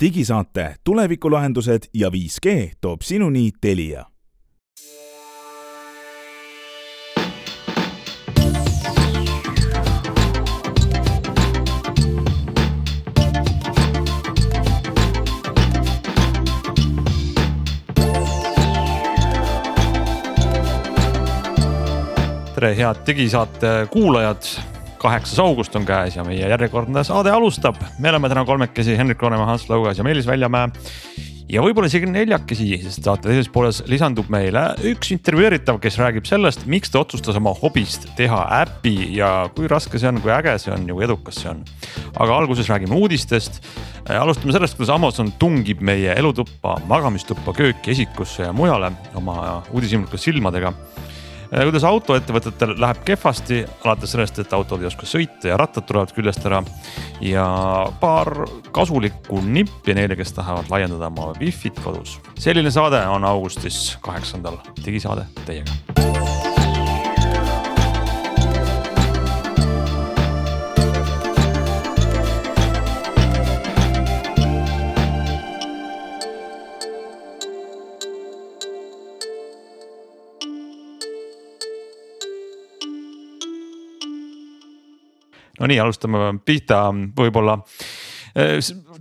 digisaate Tulevikulahendused ja 5G toob sinuni Telia tere, head digisaate kuulajad. Kaheksas august on käes ja meie järjekordne saade alustab. me oleme täna kolmekesi, Hendrik Roonemaa, Hans Laugas ja Meelis Väljamäe. ja võib-olla isegi neljakesi, sest saate teises pooles lisandub meile üks intervjueeritav, kes räägib sellest, miks ta otsustas oma hobist teha äpi ja kui raske see on, kui äge see on ja kui edukas see on. aga alguses räägime uudistest. alustame sellest, kuidas Amazon tungib meie elutuppa, magamistuppa, kööki, esikusse ja mujale oma uudishimulike silmadega kuidas autoettevõtetel läheb kehvasti, alates sellest, et autod ei oska sõita ja rattad tulevad küljest ära. ja paar kasulikku nippi neile, kes tahavad laiendada oma wifi't kodus. selline saade on augustis kaheksandal, digisaade teiega no nii, alustame pihta, võib-olla eh,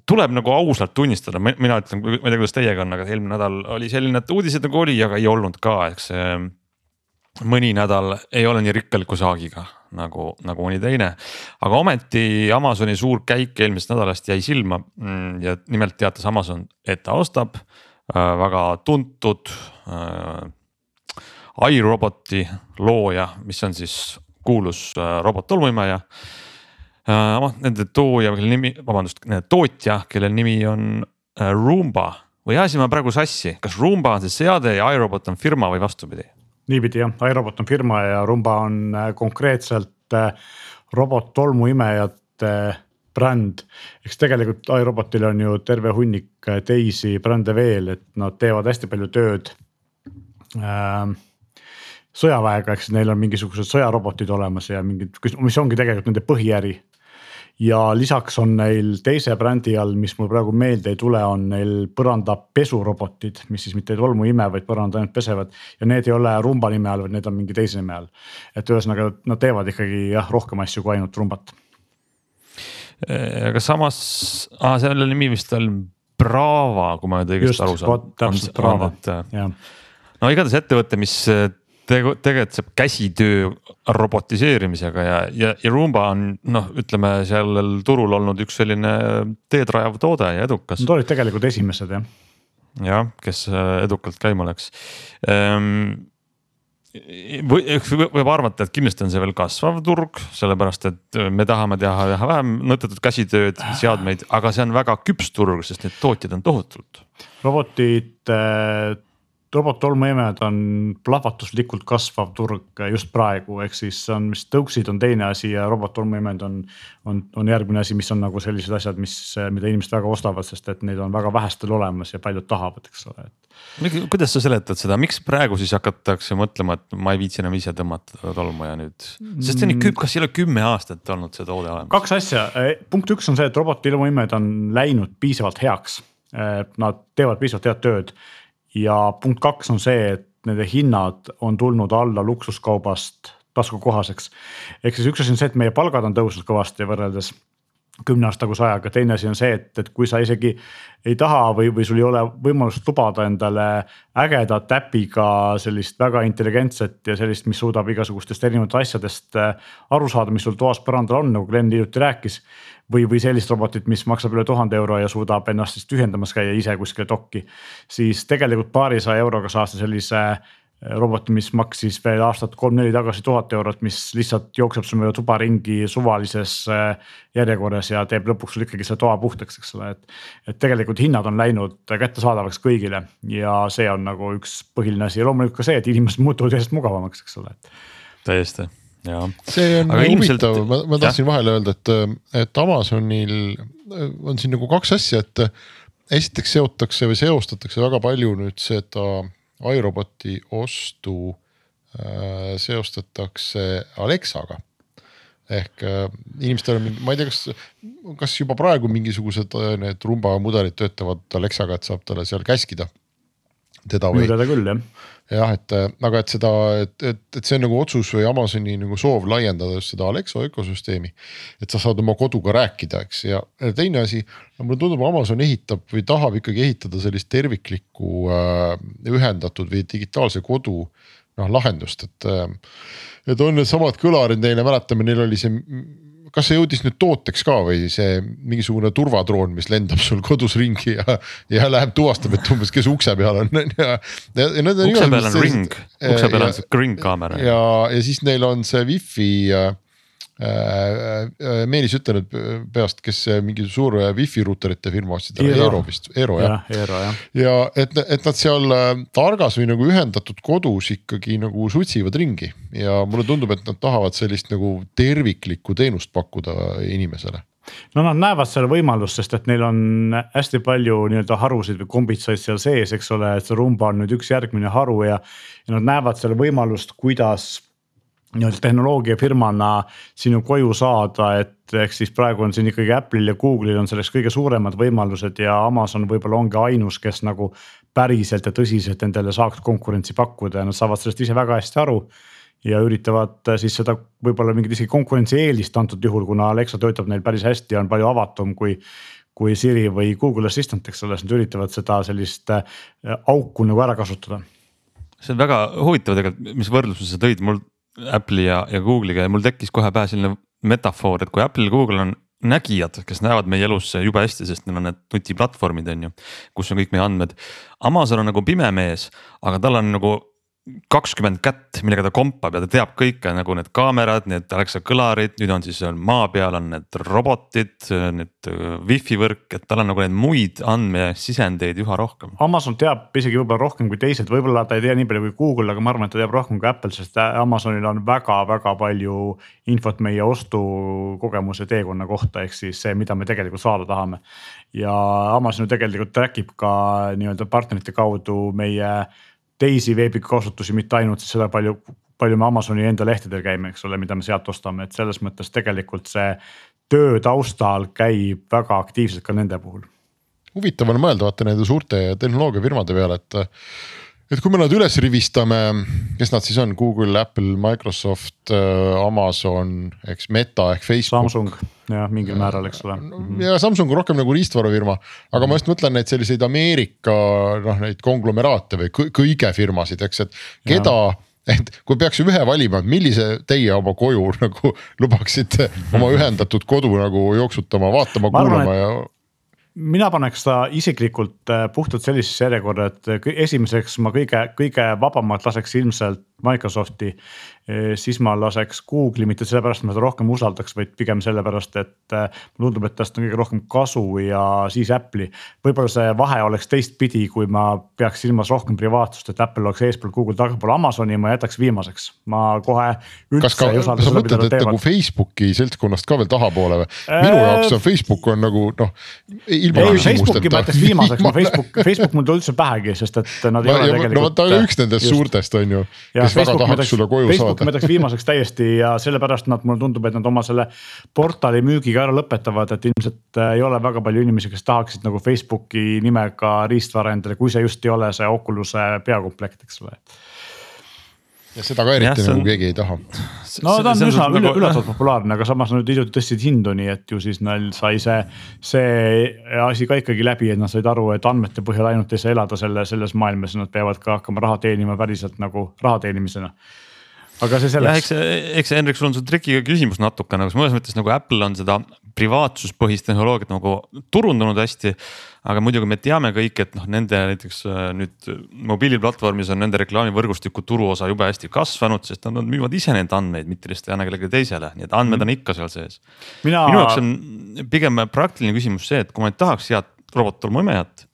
tuleb nagu ausalt tunnistada, mina ütlen, ma ei tea, kuidas teiega on, aga eelmine nädal oli selline, et uudised nagu oli, aga ei olnud ka, eks see. mõni nädal ei ole nii rikkaliku saagiga nagu, nagu mõni teine. aga ometi Amazoni suur käik eelmisest nädalast jäi silma mm, ja nimelt teatas Amazon, et ta ostab äh, väga tuntud äh, iRoboti looja, mis on siis kuulus äh, robot-tolmuimeja äh, äh,. Nende tooja, kelle nimi, vabandust, tootja, kelle nimi on äh, Roomba või ajasin ma praegu sassi, kas Roomba on see seade ja iRobot on firma või vastupidi? niipidi jah, iRobot on firma ja Roomba on äh, konkreetselt äh, robot-tolmuimejate äh, bränd. eks tegelikult iRobotil on ju terve hunnik äh, teisi brände veel, et nad teevad hästi palju tööd äh, sõjaväega, eks neil on mingisugused sõjarobotid olemas ja mingid, mis ongi tegelikult nende põhiäri ja lisaks on neil teise brändi all, mis mul praegu meelde ei tule, on neil põrandapesurobotid, mis siis mitte ei tolmu ime, vaid põranda ainult pesevad. ja need ei ole rumba nime all, vaid need on mingi teise nime all. et ühesõnaga nad teevad ikkagi jah, rohkem asju kui ainult rumbat. aga samas ah,, selle nimi vist on Brava, kui ma nüüd õigesti aru saan. täpselt Brava, jah no igatahes ettevõte, mis tegu-, tegutseb käsitöö robotiseerimisega ja, ja, ja Roomba on noh, ütleme sellel turul olnud üks selline teed rajav toode ja edukas. Nad olid tegelikult esimesed jah. jah, kes äh, edukalt käima läks ehm, või võib arvata, et kindlasti on see veel kasvav turg, sellepärast et me tahame teha, teha vähem nõttetud käsitööd, seadmeid, aga see on väga küps turg, sest need tootjad on tohutult. robotid robottolmuimed on plahvatuslikult kasvav turg just praegu, ehk siis on, mis tõuksid on teine asi ja robottolmuimed on. on, on järgmine asi, mis on nagu sellised asjad, mis, mida inimesed väga ostavad, sest et neid on väga vähestel olemas ja paljud tahavad, eks ole, et. kuidas sa seletad seda, miks praegu siis hakatakse mõtlema, et ma ei viitsi enam ise tõmmata tolmu ja nüüd, sest see on ikka, kas ei ole kümme aastat olnud see toode olemas? kaks asja, punkt üks on see, et robotolmuimed on läinud piisavalt heaks. Nad teevad piisavalt head tööd ja punkt kaks on see, et nende hinnad on tulnud alla luksuskaubast taskukohaseks. ehk siis üks asi on see, et meie palgad on tõusnud kõvasti võrreldes kümne aasta taguse ajaga, teine asi on see, et, et kui sa isegi ei taha või, või sul ei ole võimalust lubada endale ägedat äpiga sellist väga intelligentset ja sellist, mis suudab igasugustest erinevatest asjadest äh, aru saada, mis sul toas põrandal on, nagu Glen hiljuti rääkis või, või sellist robotit, mis maksab üle tuhande euro ja suudab ennast siis tühjendamas käia ise kuskile dokki. siis tegelikult paarisaja euroga saad sa sellise äh, roboti, mis maksis veel aastat kolm-neli tagasi tuhat eurot, mis lihtsalt jookseb sul mööda tuba ringi suvalises äh, järjekorras ja teeb lõpuks sul ikkagi selle toa puhtaks, eks ole, et. et tegelikult hinnad on läinud kättesaadavaks kõigile ja see on nagu üks põhiline asi ja loomulikult ka see, et inimesed muutuvad järjest mugavamaks, eks ole. täiesti see on Aga huvitav. ilmselt..., ma, ma tahtsin vahele öelda, et, et Amazonil on siin nagu kaks asja, et esiteks seotakse või seostatakse väga palju nüüd seda iRoboti ostu äh, seostatakse Alexaga. ehk äh, inimestel on ma ei tea, kas, kas juba praegu mingisugused äh, need rumba mudelid töötavad Alexaga, et saab talle seal käskida teda või? minu teada küll jah. jah, et äh, aga et seda, et, et, et see on nagu otsus või Amazoni nagu soov laiendada just seda Alexa ökosüsteemi. et sa saad oma koduga rääkida, eks, ja teine asi, no mulle tundub, Amazon ehitab või tahab ikkagi ehitada sellist terviklikku äh, ühendatud või digitaalse kodu noh lahendust, et äh,. et on needsamad kõlarid, neile mäletame, neil oli see kas see jõudis nüüd tooteks ka või see mingisugune turvatroon, mis lendab sul kodus ringi ja, ja läheb, tuvastab, et umbes, kes ukse peal on, on ju. ukse peal on ring, ukse peal on see ring kaamera. ja, ja siis neil on see wifi äh, Äh, äh, Meelis ütle nüüd peast, kes mingi suur wifi ruuterite firma ostsid, Eero vist, Eero jah. ja, ja, ja et, et nad seal äh, targas või nagu ühendatud kodus ikkagi nagu sutsivad ringi ja mulle tundub, et nad tahavad sellist nagu terviklikku teenust pakkuda inimesele no nad näevad seal võimalust, sest et neil on hästi palju nii-öelda harusid või kombitsaid seal sees, eks ole, et see rumba on nüüd üks järgmine haru ja. ja nad näevad seal võimalust, kuidas nii-öelda tehnoloogiafirmana sinu koju saada, et ehk siis praegu on siin ikkagi Apple'il ja Google'il on selleks kõige suuremad võimalused ja Amazon võib-olla ongi ainus, kes nagu päriselt ja tõsiselt endale saaks konkurentsi pakkuda ja nad saavad sellest ise väga hästi aru. ja üritavad siis seda võib-olla mingit isegi konkurentsieelist antud juhul, kuna Alexa töötab neil päris hästi ja on palju avatum kui kui Siri või Google Assistant, eks ole, siis nad üritavad seda sellist äh, auku nagu ära kasutada. see on väga huvitav tegelikult, mis võrdluse sa tõid, mul Apple'i ja, ja Google'iga ja mul tekkis kohe pähe selline metafoor, et kui Apple ja Google on nägijad, kes näevad meie elusse jube hästi, sest neil on need nutiplatvormid, on ju, kus on kõik meie andmed. Amazon on nagu pime mees, aga tal on nagu kakskümmend kätt, millega ta kompab ja ta teab kõike nagu need kaamerad, need Alexa kõlarid, nüüd on siis maa peal on need robotid, need äh, wifi võrk, et tal on nagu neid muid andmesisendeid üha rohkem. Amazon teab isegi võib-olla rohkem kui teised, võib-olla ta ei tea nii palju kui Google, aga ma arvan, et ta teab rohkem kui Apple, sest Amazonil on väga-väga palju infot meie ostukogemuse teekonna kohta, ehk siis see, mida me tegelikult saada tahame. ja Amazon ju tegelikult track ib ka nii-öelda partnerite kaudu meie teisi veebikasutusi, mitte ainult seda palju, palju me Amazoni enda lehtedel käime, eks ole, mida me sealt ostame, et selles mõttes tegelikult see töö taustal käib väga aktiivselt ka nende puhul. huvitav on mõelda vaata nende suurte tehnoloogiafirmade peale, et et kui me nad üles rivistame, kes nad siis on, Google, Apple, Microsoft, äh, Amazon, eks Meta ehk Facebook. Samsung. Jah, mingil määral, eks ole. ja Samsung on rohkem nagu riistvarufirma, aga ma just mõtlen neid selliseid Ameerika noh, neid konglomeraate või kõige firmasid, eks, et keda et kui peaks ühe valima, millise teie oma koju nagu lubaksite oma ühendatud kodu nagu jooksutama, vaatama, kuulama ja mina paneks ta isiklikult äh, puhtalt sellisesse järjekorda, et esimeseks ma kõige, kõige vabamalt laseks ilmselt Microsofti siis ma laseks Google'i mitte sellepärast, et ma seda rohkem usaldaks, vaid pigem sellepärast, et äh, mulle tundub, et tast on kõige rohkem kasu ja siis Apple'i. võib-olla see vahe oleks teistpidi, kui ma peaks silmas rohkem privaatsust, et Apple oleks eespool, Google tagapool, Amazoni ma jätaks viimaseks. ma kohe üldse ka, ei mida nad teevad. nagu Facebooki seltskonnast ka veel tahapoole või? minu äh, jaoks on Facebook on nagu noh. ilma küsimusteta. ma jätaks viimaseks, ma Facebook, Facebook mul ei tule üldse pähegi, sest et nad ei ma, ole tegelikult. no ta on üks nendest suurtest on ju, kes väga tahaks sulle koju saada. Ma jätaks viimaseks täiesti ja sellepärast nad, mulle tundub, et nad oma selle portaali müügiga ära lõpetavad, et ilmselt äh, ei ole väga palju inimesi, kes tahaksid nagu Facebooki nimega riistvara endale, kui see just ei ole see Oculus'e peakomplekt, eks ole ja seda ka eriti nagu keegi ei taha. no ta on üsna üle, üllatavalt populaarne, aga samas nad hiljuti tõstsid hindu, nii et ju siis neil sai see, see asi ka ikkagi läbi, et nad said aru, et andmete põhjal ainult ei saa elada selle, selles maailmas, nad peavad ka hakkama raha teenima päriselt nagu raha teenimisena aga see selleks. eks, eks Hendrik, sul on sul trikiga küsimus natukene, kas mõnes mõttes nagu Apple on seda privaatsuspõhist tehnoloogiat nagu turundanud hästi. aga muidugi me teame kõik, et noh, nende näiteks äh, nüüd mobiiliplatvormis on nende reklaamivõrgustiku turuosa jube hästi kasvanud, sest nad müüvad ise neid andmeid, mitte lihtsalt ei anna kellelegi teisele, nii et andmed mm. on ikka seal sees Mina.... minu jaoks on pigem praktiline küsimus see, et kui ma ei tahaks head robottolmuimejat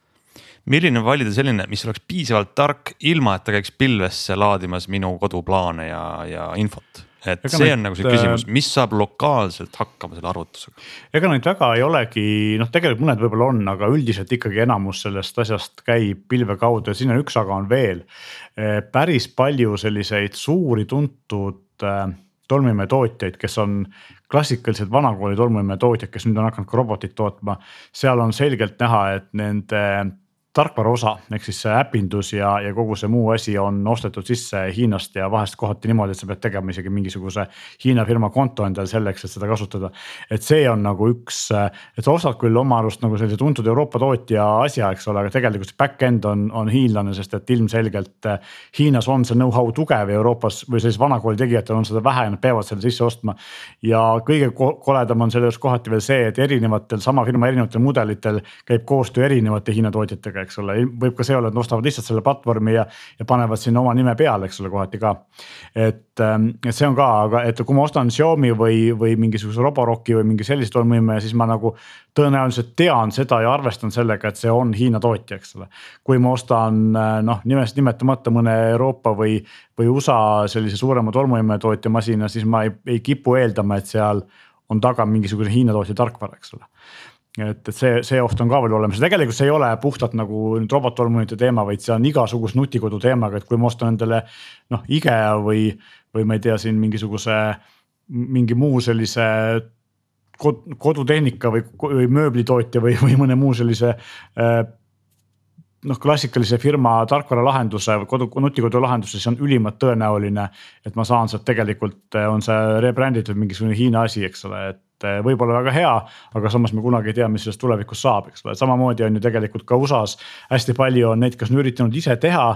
milline valida selline, mis oleks piisavalt tark, ilma et ta käiks pilvesse laadimas minu koduplaane ja, ja infot? et ega see on nagu see küsimus, äh, mis saab lokaalselt hakkama selle arvutusega? ega neid väga ei olegi, noh, tegelikult mõned võib-olla on, aga üldiselt ikkagi enamus sellest asjast käib pilve kaudu ja siin on üks aga on veel. Äh, päris palju selliseid suuri tuntud äh, tolmuimetootjaid, kes on klassikalised vanakooli tolmuimetootjad, kes nüüd on hakanud ka robotit tootma. seal on selgelt näha, et nende tarkvara osa ehk siis see äpindus ja, ja kogu see muu asi on ostetud sisse Hiinast ja vahest kohati niimoodi, et sa pead tegema isegi mingisuguse Hiina firma konto endale selleks, et seda kasutada. et see on nagu üks, et sa ostad küll oma arust nagu sellise tuntud Euroopa tootja asja, eks ole, aga tegelikult see back-end on, on hiinlane, sest et ilmselgelt Hiinas on see know-how tugev ja Euroopas või sellisel vanakooli tegijatel on seda vähe ja nad peavad selle sisse ostma. ja kõige koledam on selle juures kohati veel see, et erinevatel sama firma erinevatel mudelitel käib koostöö erinevate Hiina tootjatega eks ole, võib ka see olla, et ostavad lihtsalt selle platvormi ja, ja panevad sinna oma nime peale, eks ole, kohati ka. et, ähm, et see on ka, aga et kui ma ostan Xiaomi või, või mingisuguse Roboroki või mingi sellise tolmuimeja, siis ma nagu tõenäoliselt tean seda ja arvestan sellega, et see on Hiina tootja, eks ole. kui ma ostan äh, noh, nimest nimetamata mõne Euroopa või, või USA sellise suurema tolmuimeja tootja masina, siis ma ei, ei kipu eeldama, et seal on taga mingisugune Hiina tootja tarkvara, eks ole et, et see, see oht on ka veel olemas. Ja tegelikult see ei ole puhtalt nagu nüüd robottolmuinite teema, vaid see on igasuguse nutikodu teemaga, et kui ma ostan endale noh IKEA või, või ma ei tea, siin mingisuguse mingi muu sellise kod, kodutehnika või, või mööblitootja või, või mõne muu sellise äh, noh, klassikalise firma tarkvaralahenduse või kodu, nutikodu lahenduse, siis on ülimalt tõenäoline, et ma saan sealt tegelikult, on see rebranditud mingisugune Hiina asi, eks ole, et et eh, võib-olla väga hea, aga samas me kunagi ei tea, mis sellest tulevikus saab, eks ole, samamoodi on ju tegelikult ka USA-s hästi palju on neid, kes on üritanud ise teha.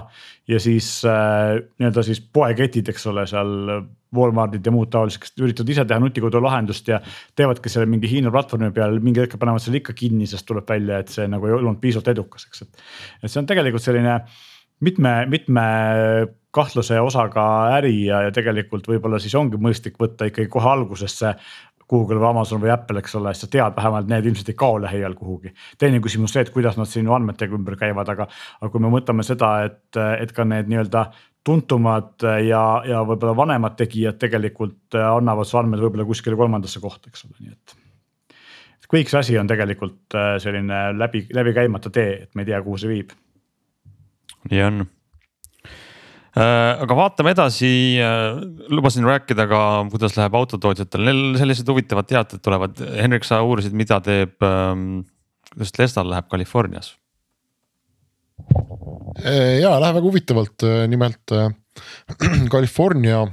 ja siis äh, nii-öelda siis poeketid, eks ole, seal Walmartid ja muud taolised, kes üritavad ise teha nutikodu lahendust ja teevadki selle mingi Hiina platvormi peal, mingi hetk panevad selle ikka kinni, sest tuleb välja, et see nagu ei olnud piisavalt edukas, eks, et. et see on tegelikult selline mitme, mitme kahtlase osaga äri ja, ja tegelikult võib-olla siis ongi mõistlik võtta ikkagi kohe algusesse Google või Amazon või Apple, eks ole, sa tead vähemalt need ilmselt ei kao lähiajal kuhugi. teine küsimus see, et kuidas nad sinu andmetega ümber käivad, aga, aga kui me mõtleme seda, et, et ka need nii-öelda tuntumad ja, ja võib-olla vanemad tegijad tegelikult annavad su andmed võib-olla kuskile kolmandasse kohta, eks ole, nii et. kõik see asi on tegelikult selline läbi, läbi käimata tee, et me ei tea, kuhu see viib. nii on Äh, aga vaatame edasi, äh, lubasin rääkida ka, kuidas läheb autotootjatel, neil sellised huvitavad teated tulevad, Henrik, sa uurisid, mida teeb, ähm, kuidas Teslal läheb Californias? Äh, ja läheb väga huvitavalt, nimelt California,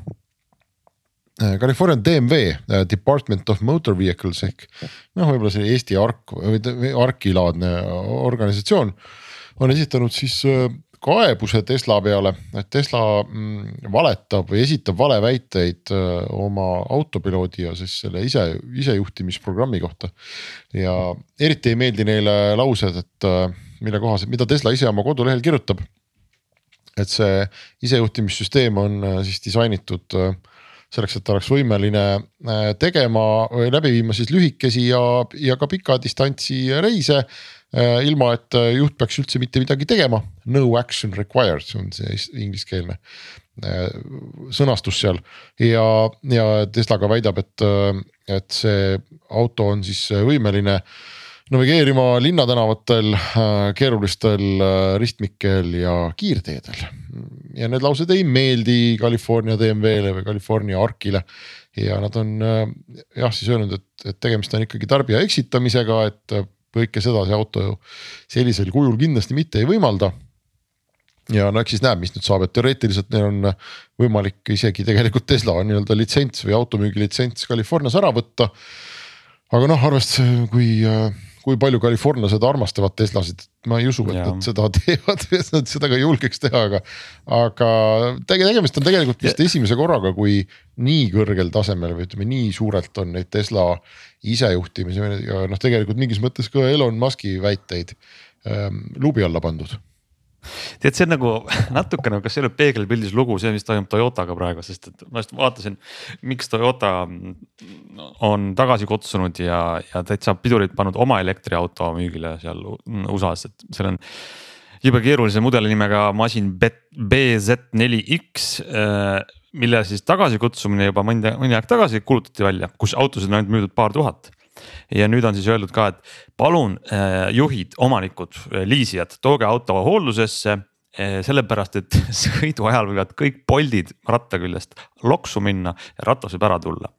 California DMV, Department of Motor Vehicles ehk noh, võib-olla selline Eesti ARK või ARK-i laadne organisatsioon on esitanud siis kaebuse Tesla peale, et Tesla mm, valetab või esitab valeväiteid äh, oma autopiloodi ja siis selle ise, isejuhtimisprogrammi kohta. ja eriti ei meeldi neile laused, et äh, mille kohaselt, mida Tesla ise oma kodulehel kirjutab. et see isejuhtimissüsteem on äh, siis disainitud selleks, et ta oleks võimeline tegema või läbi viima siis lühikesi ja, ja ka pika distantsi reise ilma et äh, juht peaks üldse mitte midagi tegema, no action required, see on see ingliskeelne äh, sõnastus seal. Ja, ja Tesla ka väidab, et, et see auto on siis võimeline navigeerima linnatänavatel, keerulistel ristmikel ja kiirteedel. ja need laused ei meeldi California DMV-le või California ARK-ile ja nad on jah siis öelnud, et, et tegemist on ikkagi tarbija eksitamisega, et kõike seda see auto ju sellisel kujul kindlasti mitte ei võimalda. ja no eks siis näeb, mis nüüd saab, et teoreetiliselt neil on võimalik isegi tegelikult Tesla nii-öelda litsents või automüügi litsents Californias ära võtta. aga noh, arvestades kui kui palju Californiased armastavad Teslasid, ma ei usu, et ja. nad seda teevad, et nad seda ka julgeks teha, aga. aga tegemist on tegelikult vist ja. esimese korraga, kui nii kõrgel tasemel või ütleme, nii suurelt on neid Tesla isejuhtimise ja noh, tegelikult mingis mõttes ka Elon Musk'i väiteid ähm, luubi alla pandud tead, see on nagu natuke nagu, kas see ei ole peegelpildis lugu, see, mis toimub Toyotaga praegu, sest et ma just vaatasin, miks Toyota on tagasi kutsunud ja, ja täitsa pidurit pannud oma elektriauto müügile seal USA-s, et seal on jube keerulise mudeli nimega masin BZ4X äh, mille siis tagasikutsumine juba mõni, mõni aeg tagasi kuulutati välja, kus autosid on ainult müüdud paar tuhat ja nüüd on siis öeldud ka, et palun äh, juhid, omanikud, äh, liisijad, tooge auto hooldusesse. sellepärast, et sõidu ajal võivad kõik Boltid ratta küljest loksu minna ja ratas võib ära tulla.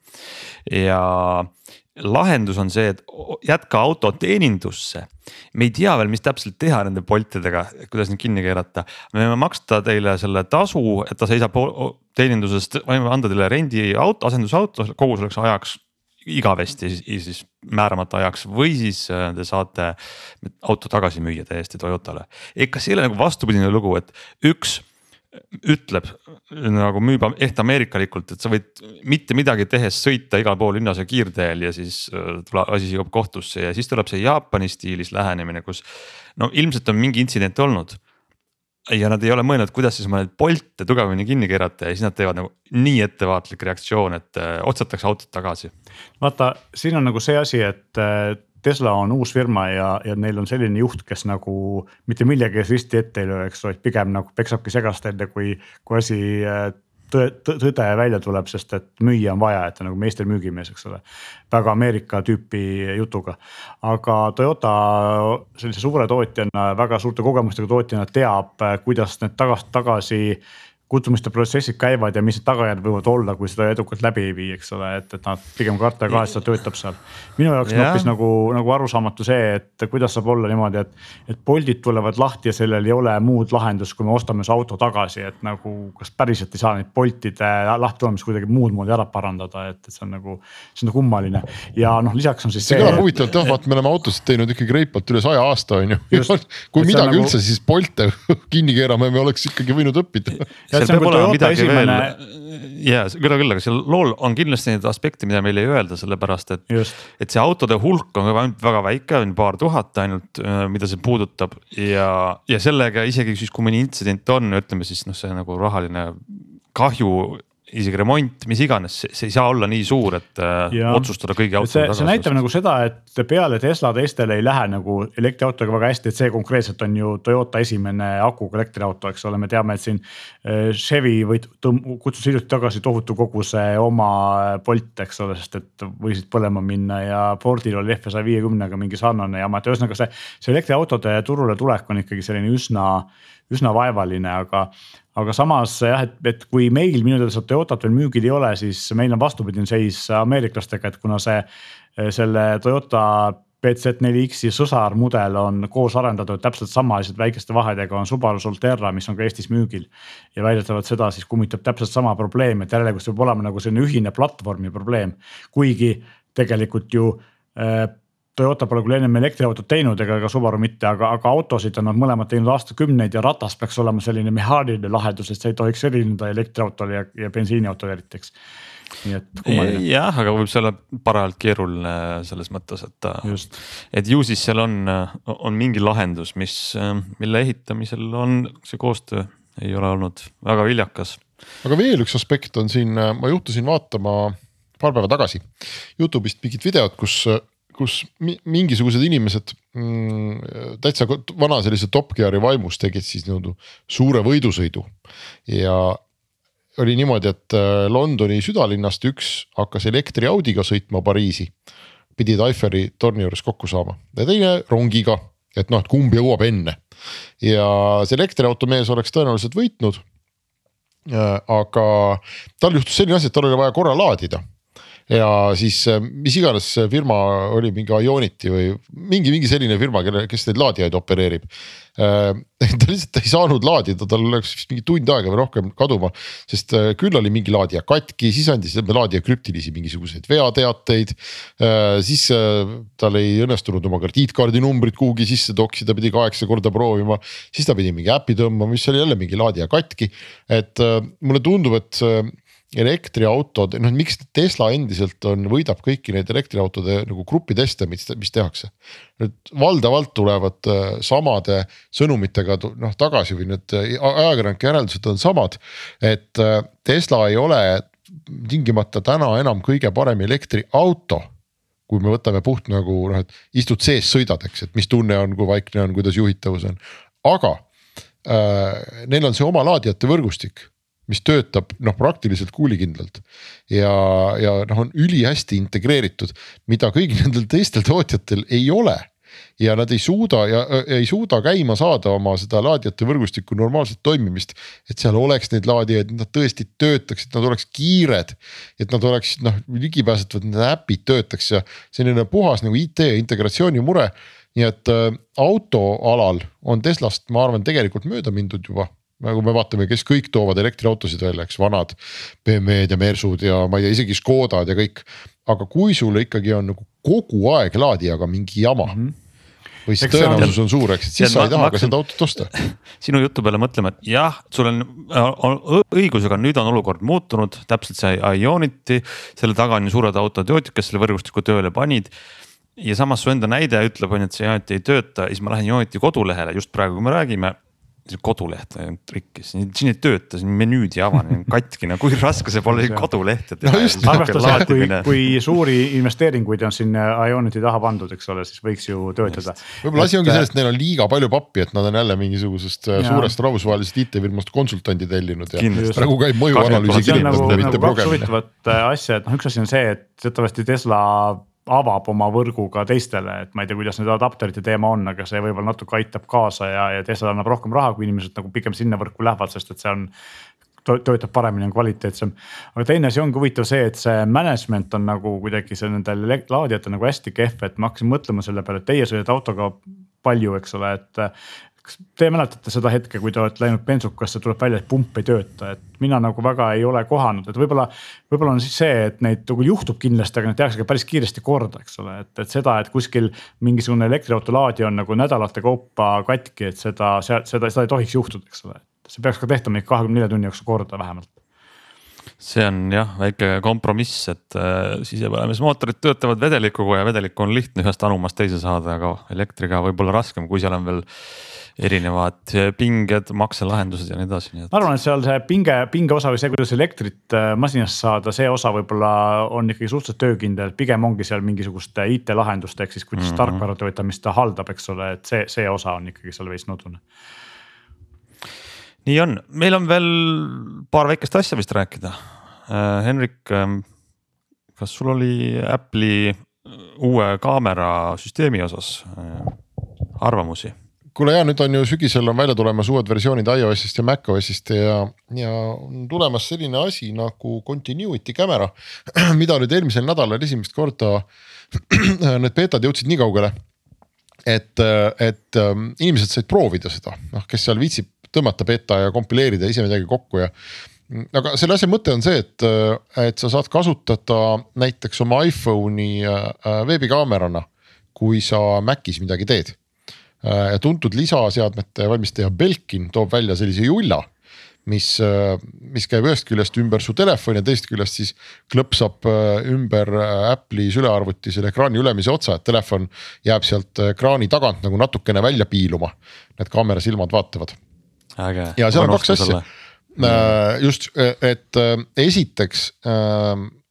ja lahendus on see, et jätka auto teenindusse. me ei tea veel, mis täpselt teha nende Boltidega, kuidas neid kinni keerata. me võime maksta teile selle tasu, et ta seisab teeninduses, võime anda teile rendiauto, asendusauto kogu selleks ajaks igavesti siis määramata ajaks või siis äh, te saate auto tagasi müüa täiesti Toyotale. ega see ei ole nagu vastupidine lugu, et üks ütleb nagu müüb ehk ameerikalikult, et sa võid mitte midagi tehes sõita igal pool linnas ja kiirteel ja siis äh, tuleb asi jõuab kohtusse ja siis tuleb see Jaapani stiilis lähenemine, kus no ilmselt on mingi intsident olnud ja nad ei ole mõelnud, kuidas siis oma neid Bolte tugevamini kinni keerata ja siis nad teevad nagu nii ettevaatlik reaktsioon, et äh, otsatakse autot tagasi. vaata, siin on nagu see asi, et äh, Tesla on uus firma ja, ja neil on selline juht, kes nagu mitte millegi ees risti ette ei löö, eks ole, pigem nagu peksabki segast enne, kui, kui asi äh, tõde välja tuleb, sest et müüa on vaja, et ta nagu meistermüügimees, eks ole. väga Ameerika tüüpi jutuga, aga Toyota sellise suure tootjana, väga suurte kogemustega tootjana teab, kuidas need tagasi, tagasi kutsumiste protsessid käivad ja mis need tagajärjed võivad olla, kui seda edukalt läbi ei vii, eks ole, et, et nad pigem karta ka, et seda töötab seal. minu jaoks on hoopis nagu, nagu arusaamatu see, et kuidas saab olla niimoodi, et, et Boltid tulevad lahti ja sellel ei ole muud lahendust, kui me ostame su auto tagasi, et nagu kas päriselt ei saa neid Boltide lahti tulemist kuidagi muud moodi ära parandada, et, et see on nagu, see on nagu kummaline ja noh, lisaks on siis. see kõlab huvitavalt jah, vaata, me oleme autosid teinud ikkagi reipalt üle saja aasta on ju. kui midagi nagu... üldse, siis Bolte kinni keerame, me oleks ikkagi võinud õppida seal peab olema midagi esimene... veel, ja küll, küll, aga seal lool on kindlasti neid aspekte, mida meile ei öelda, sellepärast et. et see autode hulk on ainult väga väike, on paar tuhat ainult, äh, mida see puudutab ja, ja sellega isegi siis, kui mõni intsident on, ütleme siis noh, see nagu rahaline kahju isegi remont, mis iganes, see ei saa olla nii suur, et äh, ja. otsustada kõigi autode tagasi. see näitab nagu seda, et peale Tesla teistele ei lähe nagu elektriautoga väga hästi, et see konkreetselt on ju Toyota esimene akuga elektriauto, eks ole, me teame, et siin. Äh, Chevy või kutsus hiljuti tagasi tohutu koguse oma Bolt, eks ole, sest et võisid põlema minna ja Fordil oli F150 viiekümnega mingi sarnane jama, et ühesõnaga see, see elektriautode turule tulek on ikkagi selline üsna üsna vaevaline, aga, aga samas jah, et, et kui meil minu teada seda Toyotat veel müügil ei ole, siis meil on vastupidine seis ameeriklastega, et kuna see, selle Toyota BZ4X-i sõsarmudel on koos arendatud täpselt samalised väikeste vahedega on Subaru Solterra, mis on ka Eestis müügil. ja väidetavalt seda siis kummitab täpselt sama probleem, et järelikult see peab olema nagu selline ühine platvormi probleem. kuigi tegelikult ju äh, Toyota pole küll ennem elektriautot teinud ega ka Subaru mitte, aga, aga autosid on nad mõlemad teinud aastakümneid ja ratas peaks olema selline mehaaniline lahendus, et see ei tohiks erineda elektriautole ja, ja bensiiniautole eriti, eks. nii et kummaline. jah, aga võib see olla parajalt keeruline selles mõttes, et ta, et ju siis seal on, on mingi lahendus, mis, mille ehitamisel on see koostöö ei ole olnud väga viljakas. aga veel üks aspekt on siin, ma juhtusin vaatama paar päeva tagasi Youtube'ist mingit videot, kus kus mingisugused inimesed mm, täitsa vana sellise Top Gear'i vaimus tegid siis nii-öelda suure võidusõidu. ja oli niimoodi, et äh, Londoni südalinnast üks hakkas elektriaudiga sõitma Pariisi. pidid Eiffeli torni juures kokku saama ja teine rongiga, et noh, et kumb jõuab enne. ja see elektriauto mees oleks tõenäoliselt võitnud. Äh, aga tal juhtus selline asi, et tal oli vaja korra laadida ja siis äh, mis iganes firma oli mingi Ionity või mingi, mingi selline firma, kelle, kes neid laadijaid opereerib. Äh, ta lihtsalt ei saanud laadida, tal läks vist mingi tund aega või rohkem kaduma, sest äh, küll oli mingi laadija katki, siis andis laadija krüptilisi mingisuguseid veateateid. siis tal ei õnnestunud oma krediitkaardi numbrit kuhugi sisse toksida, pidi kaheksa korda proovima, siis ta pidi mingi äpi tõmbama, mis oli jälle mingi laadija katki. et mulle tundub, et elektriautod, noh miks Tesla endiselt on, võidab kõiki neid elektriautode nagu grupiteste, mis, mis tehakse. nüüd valdavalt tulevad äh, samade sõnumitega noh tagasi või need äh, ajakirjanike järeldused on samad. et äh, Tesla ei ole tingimata täna enam kõige parem elektriauto kui me võtame puht nagu noh, et istud sees, sõidad, eks, et mis tunne on, kui vaikne on, kuidas juhitavus on, aga äh, neil on see oma laadijate võrgustik mis töötab noh, praktiliselt kuulikindlalt. ja, ja noh, on ülihästi integreeritud, mida kõigil nendel teistel tootjatel ei ole ja nad ei suuda ja ei suuda käima saada oma seda laadijate võrgustiku normaalset toimimist. et seal oleks neid laadijaid, nad tõesti töötaksid, nad oleks kiired, et nad oleksid noh ligipääsetavad, need äpid töötaks ja selline puhas nagu IT integratsiooni mure. nii et äh, autoalal on Teslast, ma arvan, tegelikult mööda mindud juba nagu me vaatame, kes kõik toovad elektriautosid välja, eks vanad BMW-d ja Mersud ja ma ei tea, isegi Škodad ja kõik. aga kui sul ikkagi on nagu kogu aeg laadijaga mingi jama mm. -hmm või siis tõenäosus on suur, eks, et siis sa ei taha ka seda autot osta. sinu jutu peale mõtlema, et jah, sul on, on õigusega nüüd on olukord muutunud, täpselt see Ionity, selle taga on ju suured autotootjad, kes selle võrgustiku tööle panid ja samas su enda näide ütleb, on ju, et see Ionity ei tööta ja siis ma lähen Ionity kodulehele just praegu, kui me räägime koduleht trikkis, siin ei tööta, siin menüüd ei avane, katkine, kui raske see pole kodulehte teha no. arvestades, et kui, kui suuri investeeringuid on siin Ionity taha pandud, eks ole, siis võiks ju töötada. võib-olla asi ongi selles, et neil on liiga palju pappi, et nad on jälle mingisugusest äh, ja. suurest rahvusvahelisest IT-firmast konsultandi tellinud ja praegu käib mõjuanalüüsi kirjutamine, mitte progemine. huvitavat äh, asja, et noh, üks asi on see, et teatavasti Tesla avab oma võrgu ka teistele, et ma ei tea, kuidas nüüd adapterite teema on, aga see võib-olla natuke aitab kaasa ja, ja Tesla annab rohkem raha, kui inimesed nagu pigem sinna võrku lähevad, sest et see on töötab paremini, on kvaliteetsem. aga teine asi ongi huvitav see, et see management on nagu kuidagi see nendel laadijatel nagu hästi kehv, et ma hakkasin mõtlema selle peale, et teie sõidate autoga palju, eks ole, et kas te mäletate seda hetke, kui te olete läinud bensukasse, tuleb välja, et pump ei tööta, et mina nagu väga ei ole kohanud, et võib-olla. võib-olla on siis see, et neid nagu juhtub kindlasti, aga need tehakse ka päris kiiresti korda, eks ole, et, et seda, et kuskil mingisugune elektriauto laadija on nagu nädalate kaupa katki, et seda, seda, seda ei tohiks juhtuda, eks ole. see peaks ka tehtama ikka kahekümne nelja tunni jooksul korda vähemalt see on jah, väike kompromiss, et äh, sisepõlemismootorid töötavad vedelikuga ja vedelikku on lihtne ühest anumast teise saada, aga elektriga võib-olla raskem, kui seal on veel erinevad pinged, makselahendused ja nii edasi, nii et. ma arvan, et seal see pinge, pinge osa või see, kuidas elektrit äh, masinast saada, see osa võib-olla on ikkagi suhteliselt töökindel, pigem ongi seal mingisuguste IT-lahenduste ehk siis kuidas mm -hmm. tarkvara töötamist ta haldab, eks ole, et see, see osa on ikkagi seal veits nudune nii on, meil on veel paar väikest asja vist rääkida. Äh, Henrik, ähm, kas sul oli Apple'i uue kaamerasüsteemi osas äh, arvamusi? Kuule ja nüüd on ju sügisel on välja tulemas uued versioonid iOS-ist ja macOS-ist ja, ja on tulemas selline asi nagu continuity camera, mida nüüd eelmisel nädalal esimest korda need beetad jõudsid nii kaugele. et, et ähm, inimesed said proovida seda, noh, kes seal viitsib tõmmata beeta ja kompileerida ise midagi kokku ja aga selle asja mõte on see, et, et sa saad kasutada näiteks oma iPhone'i äh, veebikaamerana, kui sa Macis midagi teed Äh, tuntud lisaseadmete valmistaja Belkin toob välja sellise julla mis, äh, mis käib ühest küljest ümber su telefoni ja teisest küljest siis klõpsab äh, ümber Apple'i sülearvuti selle ekraani ülemise otsa, et telefon jääb sealt ekraani tagant nagu natukene välja piiluma. Need kaamera silmad vaatavad. ja seal on kaks asja. just, et esiteks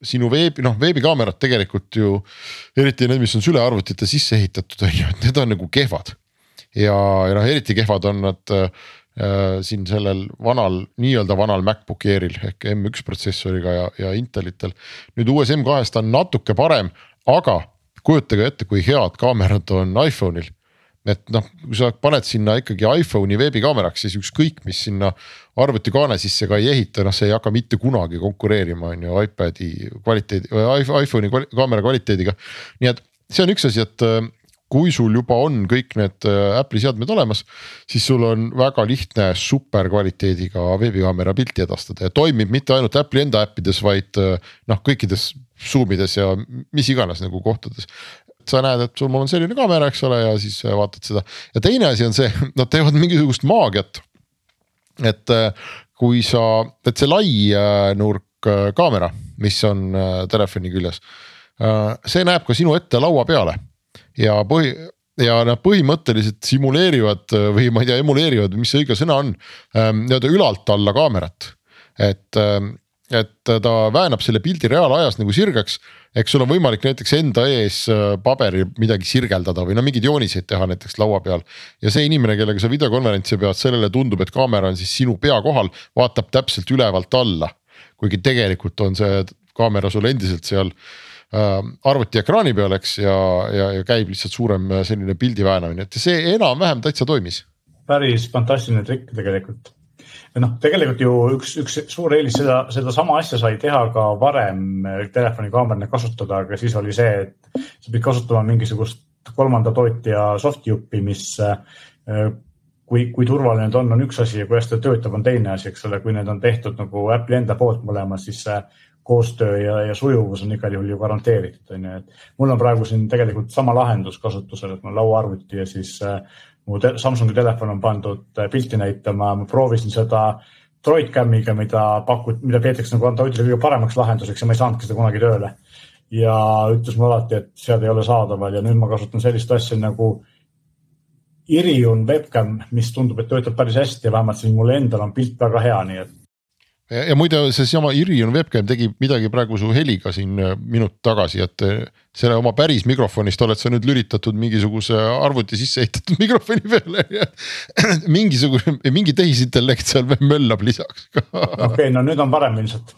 sinu veebi, noh veebikaamerad tegelikult ju, eriti need, mis on sülearvutite sisse ehitatud, on ju, et need on nagu kehvad ja, ja noh, eriti kehvad on nad äh, siin sellel vanal, nii-öelda vanal MacBook Airil ehk M1 protsessoriga ja, ja Intelitel. nüüd uues M2-s ta on natuke parem, aga kujutage ette, kui head kaamerad on iPhone'il et noh, kui sa paned sinna ikkagi iPhone'i veebikaameraks, siis ükskõik, mis sinna arvutikaane sisse ka ei ehita, noh, see ei hakka mitte kunagi konkureerima, on ju iPad'i kvaliteedi või iPhone'i kaamera kvaliteediga. nii et see on üks asi, et kui sul juba on kõik need äh, Apple'i seadmed olemas, siis sul on väga lihtne super kvaliteediga veebikaamera pilti edastada ja toimib mitte ainult Apple'i enda äppides, vaid äh, noh, kõikides zoom ides ja mis iganes nagu kohtades. Sa näed, et sul, on selline kaamera, eks ole, ja siis äh, vaatad seda. Ja teine asi on see, nad teevad mingisugust maagiat. et kui sa, et see lai nurk kaamera, mis on telefoni küljes, see näeb ka sinu ette laua peale ja põhi ja nad põhimõtteliselt simuleerivad või ma ei tea, emuleerivad, mis see õige sõna on, ähm, nii-öelda ülalt alla kaamerat. et, ähm, et ta väänab selle pildi reaalajas nagu sirgeks, eks sul on võimalik näiteks enda ees äh, paberil midagi sirgeldada või no mingeid jooniseid teha näiteks laua peal. ja see inimene, kellega sa videokonverentsi pead, sellele tundub, et kaamera on siis sinu pea kohal, vaatab täpselt ülevalt alla. kuigi tegelikult on see kaamera sul endiselt seal äh, arvuti ekraani peal, eks ja, ja, ja käib lihtsalt suurem äh, selline pildi väänamine, et see enam-vähem täitsa toimis. päris fantastiline trikk tegelikult. noh, tegelikult ju üks, üks suur eelis seda, sedasama asja sai teha ka varem telefonikaameraid kasutada, aga siis oli see, et sa pidid kasutama mingisugust kolmanda tootja softjupi, mis kui, kui turvaline ta on, on üks asi ja kui hästi ta töötab, on teine asi, eks ole, kui need on tehtud nagu Apple'i enda poolt mõlemad, siis see koostöö ja, ja sujuvus on igal juhul ju garanteeritud, on ju, et mul on praegu siin tegelikult sama lahendus kasutusel, et mul on lauaarvuti ja siis äh, mu te Samsungi telefon on pandud äh, pilti näitama, ma proovisin seda Droidcamiga, mida pakud, mida peetakse nagu Androidile kõige paremaks lahenduseks ja ma ei saanudki seda kunagi tööle. ja ütles mulle alati, et sead ei ole saadaval ja nüüd ma kasutan sellist asja nagu Irion webcam, mis tundub, et töötab päris hästi ja vähemalt siin mul endal on pilt väga hea, nii et. Ja, ja muide, seesama Irion webcam tegi midagi praegu su heliga siin äh, minut tagasi, et äh, selle oma päris mikrofonist oled sa nüüd lülitatud mingisuguse arvuti sisse ehitatud mikrofoni peale ja mingisugune, mingi tehisintellekt seal veel möllab lisaks okei okay,, no nüüd on parem ilmselt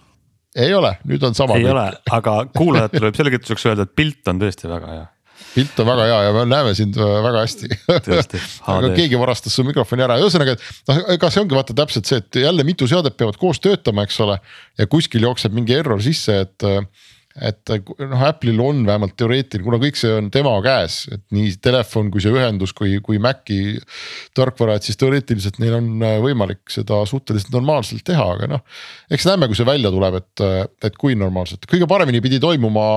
ei ole, nüüd on sama. ei kõik. ole, aga kuulajatele võib selgituseks öelda, et pilt on tõesti väga hea pilt on väga hea ja me näeme sind äh, väga hästi. aga keegi varastas su mikrofoni ära, ühesõnaga, et noh, ega see ongi vaata täpselt see, et jälle mitu seadet peavad koos töötama, eks ole. ja kuskil jookseb mingi error sisse, et äh, et noh, Apple'il on vähemalt teoreetiline, kuna kõik see on tema käes, et nii telefon kui see ühendus kui, kui Maci tarkvara, et siis teoreetiliselt neil on äh, võimalik seda suhteliselt normaalselt teha, aga noh. eks näeme, kui see välja tuleb, et, äh, et kui normaalselt, kõige paremini pidi toimuma,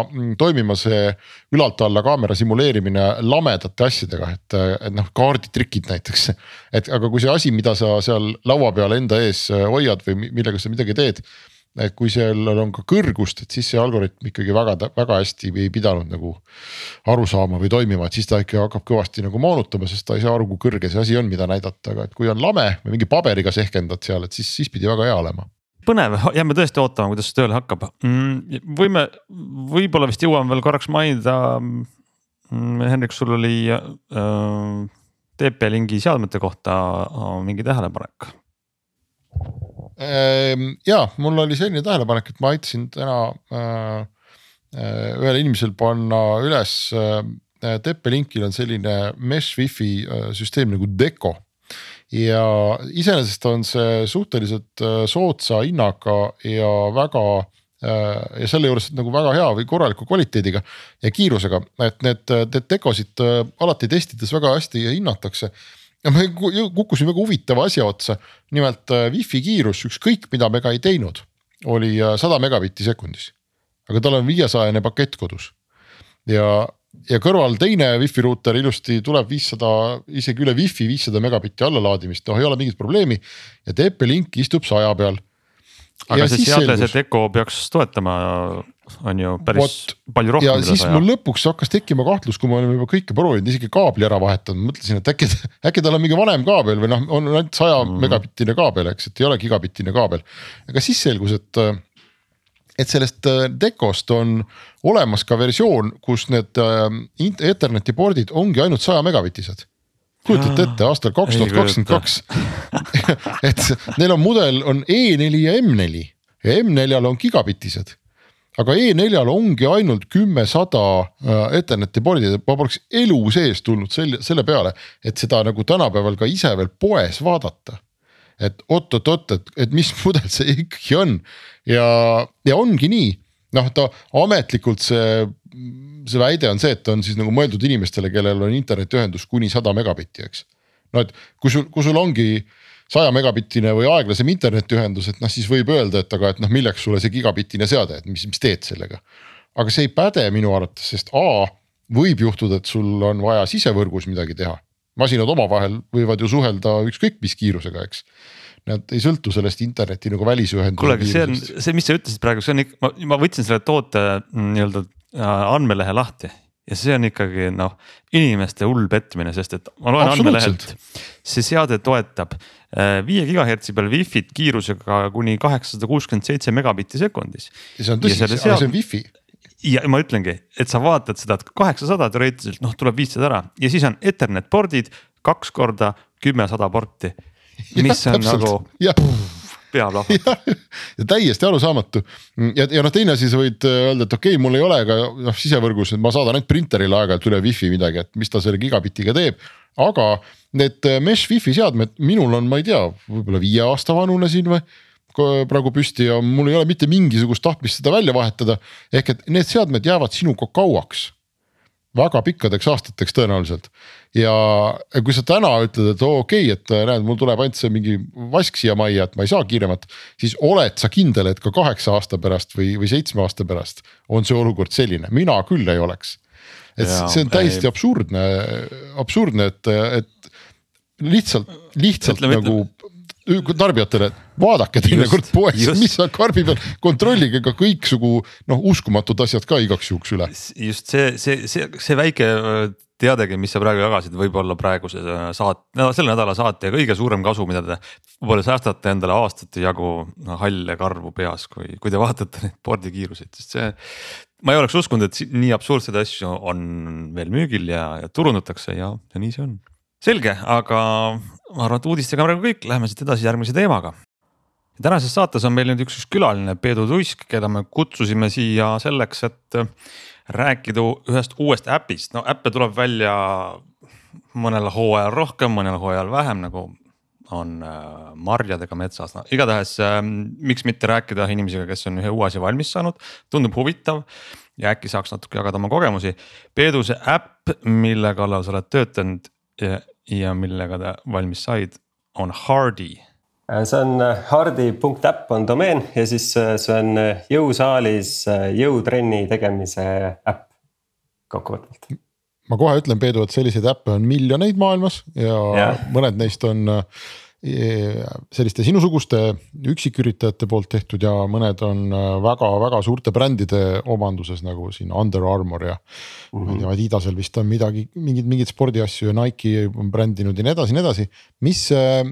toimima see ülalt alla kaamera simuleerimine lamedate asjadega, et, et noh, kaarditrikid näiteks. et aga kui see asi, mida sa seal laua peal enda ees äh, hoiad või millega sa midagi teed et kui sellel on ka kõrgust, et siis see algoritm ikkagi väga, väga hästi ei pidanud nagu aru saama või toimima, et siis ta ikka hakkab kõvasti nagu moonutama, sest ta ei saa aru, kui kõrge see asi on, mida näidata, aga et kui on lame või mingi paberiga sehkendad seal, et siis, siis pidi väga hea olema põnev, jääme tõesti ootama, kuidas see tööle hakkab mm,. võime, võib-olla vist jõuame veel korraks mainida mm,. Henrik, sul oli äh, TP-Lingi seadmete kohta äh, mingi tähelepanek ja mul oli selline tähelepanek, et ma aitasin täna äh, äh, ühel inimesel panna üles äh, teppelinkil on selline mesh wifi süsteem nagu Deco. ja iseenesest on see suhteliselt soodsa hinnaga ja väga ja selle juures nagu väga hea või korraliku kvaliteediga ja kiirusega, et need, need Decosid alati testides väga hästi hinnatakse ja me kukkusime väga huvitava asja otsa, nimelt äh, wifi kiirus, ükskõik mida me ka ei teinud, oli äh, sada megabitti sekundis. aga tal on viiesajane pakett kodus ja, ja kõrval teine wifi ruuter ilusti tuleb viissada, isegi üle wifi viissada megabitti allalaadimist, noh ei ole mingit probleemi ja TP-Link istub saja peal. aga ja see seade, see Deco peaks toetama on ju päris What? palju rohkem. ja siis mul lõpuks hakkas tekkima kahtlus, kui me olime juba kõike proovinud, isegi kaabli ära vahetanud, mõtlesin, et äkki, äkki tal on mingi vanem kaabel või noh, on ainult saja mm megabittine kaabel, eks, et ei ole gigabittine kaabel. aga siis selgus, et, et sellest äh, Decost on olemas ka versioon, kus need äh, Etherneti pordid ongi ainult saja megabitised kujutate ette aastal kaks tuhat kakskümmend kaks, et neil on mudel on E4 ja M4 ja M4-l on gigabitised aga E4-l ongi ainult kümmesada äh, Etherneti pordi, ma poleks elu sees tulnud selle, selle peale, et seda nagu tänapäeval ka ise veel poes vaadata. et oot-oot-oot, et, et mis mudel see ikkagi on ja, ja ongi nii, noh, ta ametlikult see, see väide on see, et on siis nagu mõeldud inimestele, kellel on internetiühendus kuni sada megabitti, eks. no et kui sul, kui sul ongi äh, saja megabittine või aeglasem internetiühendus, et noh, siis võib öelda, et aga, et noh, milleks sulle see gigabittine seade, et mis, mis teed sellega. aga see ei päde minu arvates, sest A võib juhtuda, et sul on vaja sisevõrgus midagi teha. masinad omavahel võivad ju suhelda ükskõik mis kiirusega, eks Nad ei sõltu sellest interneti nagu välisühenduse. kuule, aga see on see, mis sa ütlesid praegu, see on ikka, ma, võtsin selle toote mm, nii-öelda äh, andmelehe lahti ja see on ikkagi noh, inimeste hull petmine, sest et ma loen andmelehelt, see seade toetab äh, viie gigahertsi peal wifi't kiirusega kuni kaheksasada kuuskümmend seitse megabitti sekundis. ja see on tõsi, aga see on wifi ja ma ütlengi, et sa vaatad seda, et kaheksasada teoreetiliselt noh, tuleb viissada ära ja siis on ethernet pordid kaks korda kümmesada porti, mis ja, on täpselt. nagu. Pea plahvatab ja täiesti arusaamatu ja, ja noh, teine asi, sa võid öelda, et okei okay,, mul ei ole ka noh sisevõrgus, et ma saadan ainult printerile aeg-ajalt üle wifi midagi, et mis ta selle gigabitiga teeb. aga need mesh wifi seadmed, minul on, ma ei tea, võib-olla viie aasta vanune siin või praegu püsti ja mul ei ole mitte mingisugust tahtmist seda välja vahetada. ehk et need seadmed jäävad sinuga kauaks väga pikkadeks aastateks tõenäoliselt. ja kui sa täna ütled, et oo okei okay,, et näed, mul tuleb ainult see mingi vask siia majja, et ma ei saa kiiremat. siis oled sa kindel, et ka kaheksa aasta pärast või, või seitsme aasta pärast on see olukord selline, mina küll ei oleks. et ja, see on täiesti ei... absurdne, absurdne, et, et lihtsalt, lihtsalt Ütleme, nagu tarbijatele, vaadake teinekord poes, mis seal karbi peal, kontrollige ka kõiksugu noh, uskumatud asjad ka igaks juhuks üle. just see, see, see, see väike äh, teadegi, mis sa praegu jagasid, võib-olla praeguse äh, saate, no selle nädala saate kõige suurem kasu, mida te võib-olla säästate endale aastate jagu halle karvu peas, kui, kui te vaatate neid pordikiiruseid, sest see. ma ei oleks uskunud, et nii absurdseid asju on veel müügil ja, ja turundatakse ja, ja nii see on selge, aga ma arvan, et uudistega praegu kõik, läheme siit edasi järgmise teemaga. tänases saates on meil nüüd üks, üks külaline, Peedu Tuisk, keda me kutsusime siia selleks, et rääkida ühest uuest äpist, no äppe tuleb välja mõnel hooajal rohkem, mõnel hooajal vähem, nagu on äh, marjadega metsas, no igatahes äh, miks mitte rääkida inimesega, kes on ühe uue asja valmis saanud, tundub huvitav ja äkki saaks natuke jagada oma kogemusi. Peedu, see äpp, mille kallal sa oled töötanud ja millega ta valmis said, on Hardy. Äh, see on äh, hardy.äpp on domeen ja siis äh, see on jõusaalis jõutrenni tegemise äpp kokkuvõtvalt. ma kohe ütlen, Peedu, et selliseid äppe on miljoneid maailmas ja, ja. mõned neist on selliste sinusuguste üksiküritajate poolt tehtud ja mõned on väga-väga äh, suurte brändide omanduses nagu siin Under Armour ja mm. -hmm. ma ei tea, Adidasel vist on midagi, mingeid, mingeid spordiasju ja Nike on brändinud ja nii edasi ja nii edasi. mis, äh,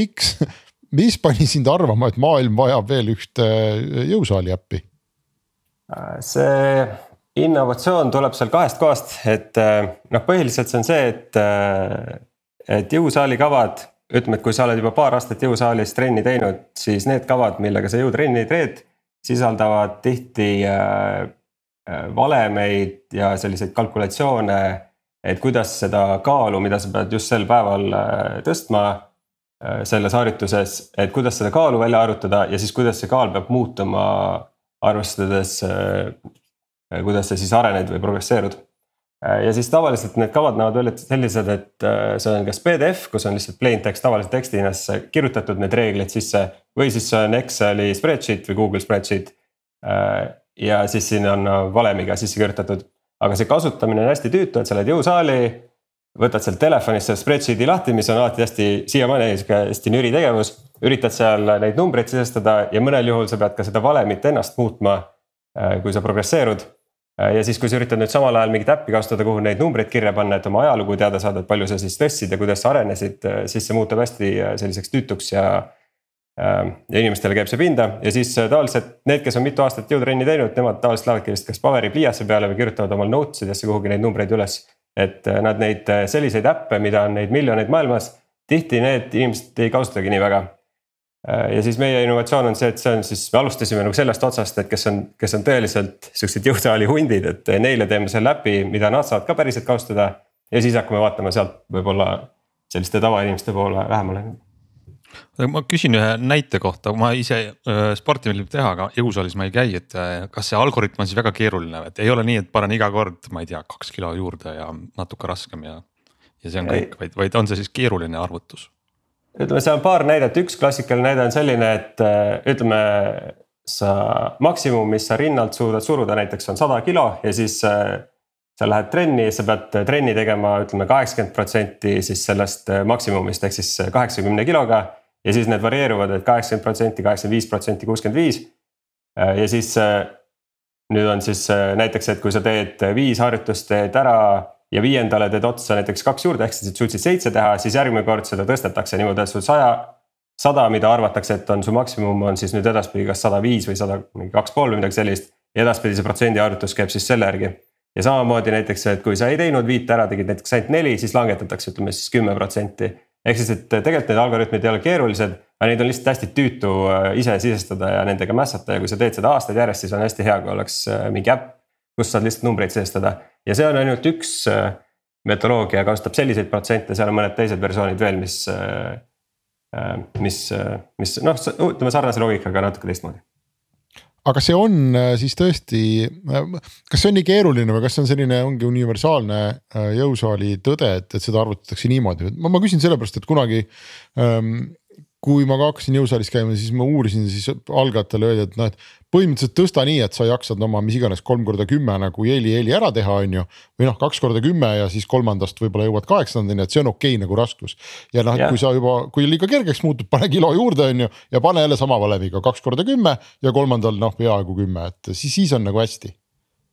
miks, mis pani sind arvama, et maailm vajab veel ühte äh, jõusaali äppi? see innovatsioon tuleb seal kahest kohast, et noh, põhiliselt see on see, et, et jõusaali kavad ütleme, et kui sa oled juba paar aastat jõusaalis trenni teinud, siis need kavad, millega sa jõutrenni teed, sisaldavad tihti äh, äh, valemeid ja selliseid kalkulatsioone. et kuidas seda kaalu, mida sa pead just sel päeval äh, tõstma selles harjutuses, et kuidas seda kaalu välja arvutada ja siis kuidas see kaal peab muutuma, arvestades kuidas sa siis arened või progresseerud ja siis tavaliselt need kavad näevad välja sellised, et äh, see on kas PDF, kus on lihtsalt plain text tavalise tekstinas kirjutatud need reeglid sisse. või siis see on Exceli spreadsheet või Google spreadsheet. Äh, ja siis siin on valemiga sisse kirjutatud, aga see kasutamine on hästi tüütu, et sa lähed jõusaali. võtad sealt telefonist selle spreadsheet'i lahti, mis on alati hästi siiamaani sihuke hästi nüri tegevus. üritad seal neid numbreid sisestada ja mõnel juhul sa pead ka seda valemit ennast muutma. kui sa progresseerud Äh, ja siis, kui sa üritad nüüd samal ajal mingit äppi kasutada, kuhu neid numbreid kirja panna, et oma ajalugu teada saada, et palju sa siis tõstsid ja kuidas sa arenesid, äh, siis see muutub hästi äh, selliseks tüütuks ja. ja inimestele käib see pinda ja siis tavaliselt need, kes on mitu aastat jõutrenni teinud, nemad tavaliselt lähevadki vist kas paberi pliiatsi peale või kirjutavad omal notes idesse kuhugi neid numbreid üles. et nad neid selliseid äppe, mida on neid miljoneid maailmas, tihti need inimesed ei kasutagi nii väga Äh, ja siis meie innovatsioon on see, et see on siis, me alustasime nagu sellest otsast, et kes on, kes on tõeliselt siuksed jõusaali hundid, et neile teeme selle äpi, mida nad saavad ka päriselt kasutada. ja siis hakkame vaatama sealt võib-olla selliste tavainimeste poole lähemale. ma küsin ühe näite kohta, ma ise äh, sporti meeldib teha, aga jõusaalis ma ei käi, et äh, kas see algoritm on siis väga keeruline, et ei ole nii, et panen iga kord, ma ei tea, kaks kilo juurde ja natuke raskem ja. ja see on kõik, vaid, vaid on see siis keeruline arvutus ütleme, seal on paar näidet, üks klassikaline näide on selline, et äh, ütleme. sa maksimum, mis sa rinnalt suudad suruda, näiteks on sada kilo ja siis äh, sa lähed trenni, sa pead trenni tegema, ütleme kaheksakümmend protsenti siis sellest äh, maksimumist ehk siis kaheksakümne kiloga. ja siis need varieeruvad et kaheksakümmend protsenti, kaheksakümmend viis protsenti, kuuskümmend viis. ja siis nüüd on siis näiteks, et kui sa teed viis harjutust, teed ära ja viiendale teed otsa näiteks kaks juurde, ehk siis suutsid seitse teha, siis järgmine kord seda tõstetakse niimoodi, et sul saja. sada, mida arvatakse, et on su maksimum, on siis nüüd edaspidi kas sada viis või sada mingi kaks pool või midagi sellist. ja edaspidi see protsendi arvutus käib siis selle järgi. ja samamoodi näiteks, et kui sa ei teinud viite ära, tegid näiteks ainult neli, siis langetatakse, ütleme siis kümme protsenti. ehk siis, et tegelikult need algoritmid ei ole keerulised, aga neid on lihtsalt hästi tüütu äh, ise sisestada ja nendega mässata ja kui sa teed seda aastaid järjest, siis on hästi hea, kui oleks äh, mingi äpp. Kus saad lihtsalt numbreid sisestada ja see on ainult üks metodoloogia kasutab selliseid protsente, seal on mõned teised versioonid veel, mis. mis, mis noh, ütleme sarnase loogikaga natuke teistmoodi aga see on äh, siis tõesti, äh, kas see on nii keeruline või kas see on selline, ongi universaalne äh, jõusaali tõde, et, et seda arvutatakse niimoodi, ma, ma küsin sellepärast, et kunagi ähm, kui ma ka hakkasin jõusaalis käima, siis ma uurisin, siis algajatele öeldi, et noh, et põhimõtteliselt tõsta nii, et sa jaksad oma mis iganes kolm korda kümme nagu eeli-eeli ära teha, on ju. või noh, kaks korda kümme ja siis kolmandast võib-olla jõuad kaheksandani, et see on okei okay, nagu raskus. ja noh, et kui sa juba, kui liiga kergeks muutub, pane kilo juurde, on ju, ja pane jälle sama valemiga kaks korda kümme ja kolmandal noh, peaaegu kümme, et siis, siis on nagu hästi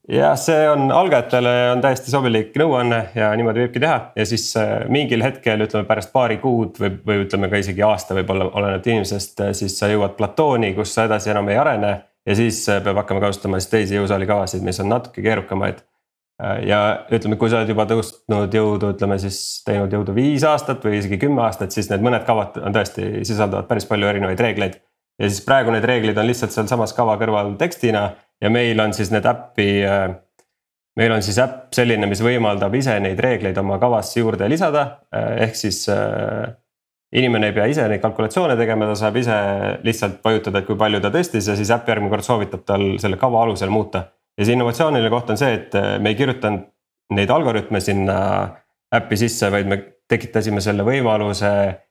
jah, see on algajatele on täiesti sobilik nõuanne ja niimoodi võibki teha ja siis äh, mingil hetkel ütleme pärast paari kuud või, või ütleme ka isegi aasta võib-olla olenevalt inimesest, äh, siis sa jõuad platooni, kus sa edasi enam ei arene. ja siis äh, peab hakkama kasutama siis teisi jõusaali kavasid, mis on natuke keerukamaid. ja ütleme, kui sa oled juba tõustnud jõudu, ütleme siis teinud jõudu viis aastat või isegi kümme aastat, siis need mõned kavad on tõesti, sisaldavad päris palju erinevaid reegleid. ja siis praegu need reeglid on lihtsalt sealsamas kava kõrval tekstina ja meil on siis need äppi, äh, meil on siis äpp selline, mis võimaldab ise neid reegleid oma kavasse juurde lisada, äh, ehk siis äh, inimene ei pea ise neid kalkulatsioone tegema, ta saab ise lihtsalt vajutada, et kui palju ta tõstis ja siis äpp järgmine kord soovitab tal selle kava alusel muuta. ja see innovatsiooniline koht on see, et me ei kirjutanud neid algoritme sinna äppi sisse, vaid me tekitasime selle võimaluse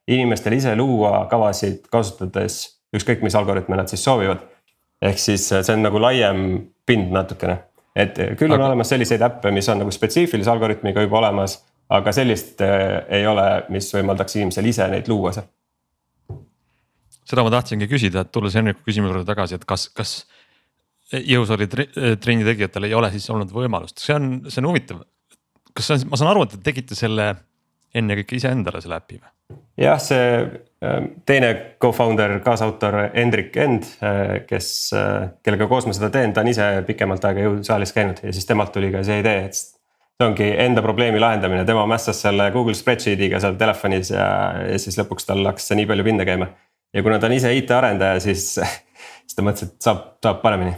inimestel ise luua kavasid kasutades ükskõik, mis algoritme nad siis soovivad ehk siis äh, see on nagu laiem pind natukene, et äh, küll on aga... olemas selliseid äppe, mis on nagu spetsiifilise algoritmiga juba olemas, aga sellist äh, ei ole, mis võimaldaks inimesel ise neid luua seal. seda ma tahtsingi küsida, et tulles Henriku küsimuse juurde tagasi, et kas, kas jõusaali trenni tegijatel ei ole siis olnud võimalust, see on, see on huvitav. kas see on, ma saan aru, et te tegite selle ennekõike iseendale selle äpi või? jah, see ähm, teine co-founder, kaasautor Hendrik End, äh, kes, äh, kellega koos ma seda teen, ta on ise pikemalt aega jõusaalis käinud ja siis temalt tuli ka see idee, et see ongi enda probleemi lahendamine, tema mässas selle Google Spreadsheet'iga seal telefonis ja, ja siis lõpuks tal hakkas see nii palju pinda käima. ja kuna ta on ise IT-arendaja, siis, siis ta mõtles, et saab, saab paremini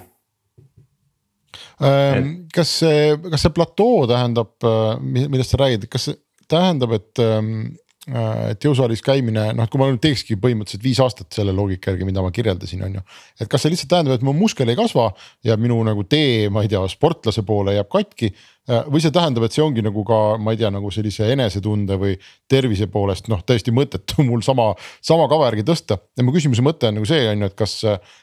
ähm,. kas see, kas see platoo tähendab, äh, millest sa räägid, kas see tähendab, et ähm, Äh, et jõusaalis käimine, noh, kui ma nüüd teekski põhimõtteliselt viis aastat selle loogika järgi, mida ma kirjeldasin, on ju. et kas see lihtsalt tähendab, et mu muskel ei kasva ja minu nagu tee, ma ei tea, sportlase poole jääb katki. Äh, või see tähendab, et see ongi nagu ka, ma ei tea, nagu sellise enesetunde või tervise poolest noh, täiesti mõttetu mul sama, sama kava järgi tõsta. ja mu küsimuse mõte on nagu see on ju, et kas,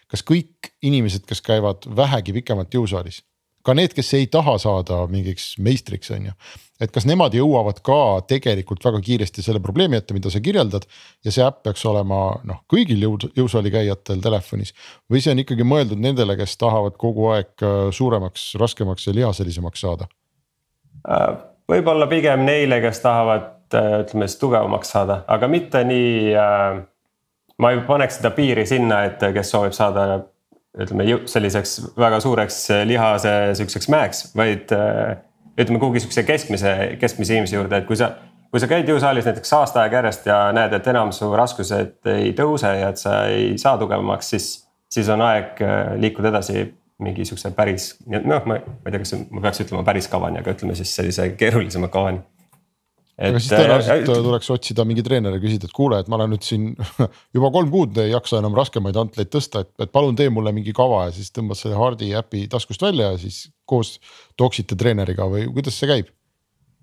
kas kõik inimesed, kes käivad vähegi pikemalt jõusaalis ka need, kes ei taha saada mingiks meistriks, on ju. et kas nemad jõuavad ka tegelikult väga kiiresti selle probleemi ette, mida sa kirjeldad. ja see äpp peaks olema noh, kõigil jõud, jõusaali käijatel telefonis. või see on ikkagi mõeldud nendele, kes tahavad kogu aeg äh, suuremaks, raskemaks ja lihaselisemaks saada? Äh, võib-olla pigem neile, kes tahavad äh, ütleme siis tugevamaks saada, aga mitte nii ma ei paneks seda piiri sinna, et kes soovib saada ütleme selliseks väga suureks äh, lihase sihukeseks mäeks, vaid äh, ütleme kuhugi sihukese keskmise, keskmise inimese juurde, et kui sa, kui sa käid jõusaalis näiteks aasta aega järjest ja näed, et enam su raskused ei tõuse ja et sa ei saa tugevamaks, siis, siis on aeg äh, liikuda edasi mingi sihukese päris, noh, ma ei tea, kas ma peaks ütlema päris kavani, aga ütleme siis sellise keerulisema kavani aga siis tõenäoliselt äh, tuleks otsida mingi treeneri, küsida, et kuule, et ma olen nüüd siin juba kolm kuud ei jaksa enam raskemaid antleid tõsta, et, et palun tee mulle mingi kava ja siis tõmbad selle Hardi äpi taskust välja ja siis koos toksite treeneriga või kuidas see käib?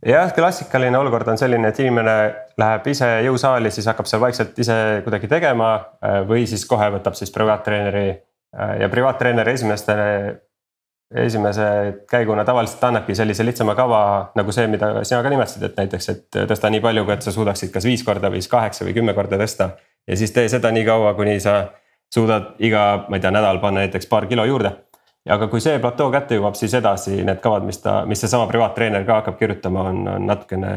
jah, klassikaline olukord on selline, et inimene läheb ise jõusaali, siis hakkab seal vaikselt ise kuidagi tegema äh, või siis kohe võtab siis privaattreeneri äh, ja privaattreener esimestele esimese käiguna tavaliselt annabki sellise lihtsama kava nagu see, mida sina ka nimetasid, et näiteks, et tõsta nii palju, et sa suudaksid kas viis korda või siis kaheksa või kümme korda tõsta. ja siis tee seda nii kaua, kuni sa suudad iga, ma ei tea, nädal panna näiteks paar kilo juurde. aga kui see platoo kätte jõuab, siis edasi need kavad, mis ta, mis seesama privaattreener ka hakkab kirjutama, on, on natukene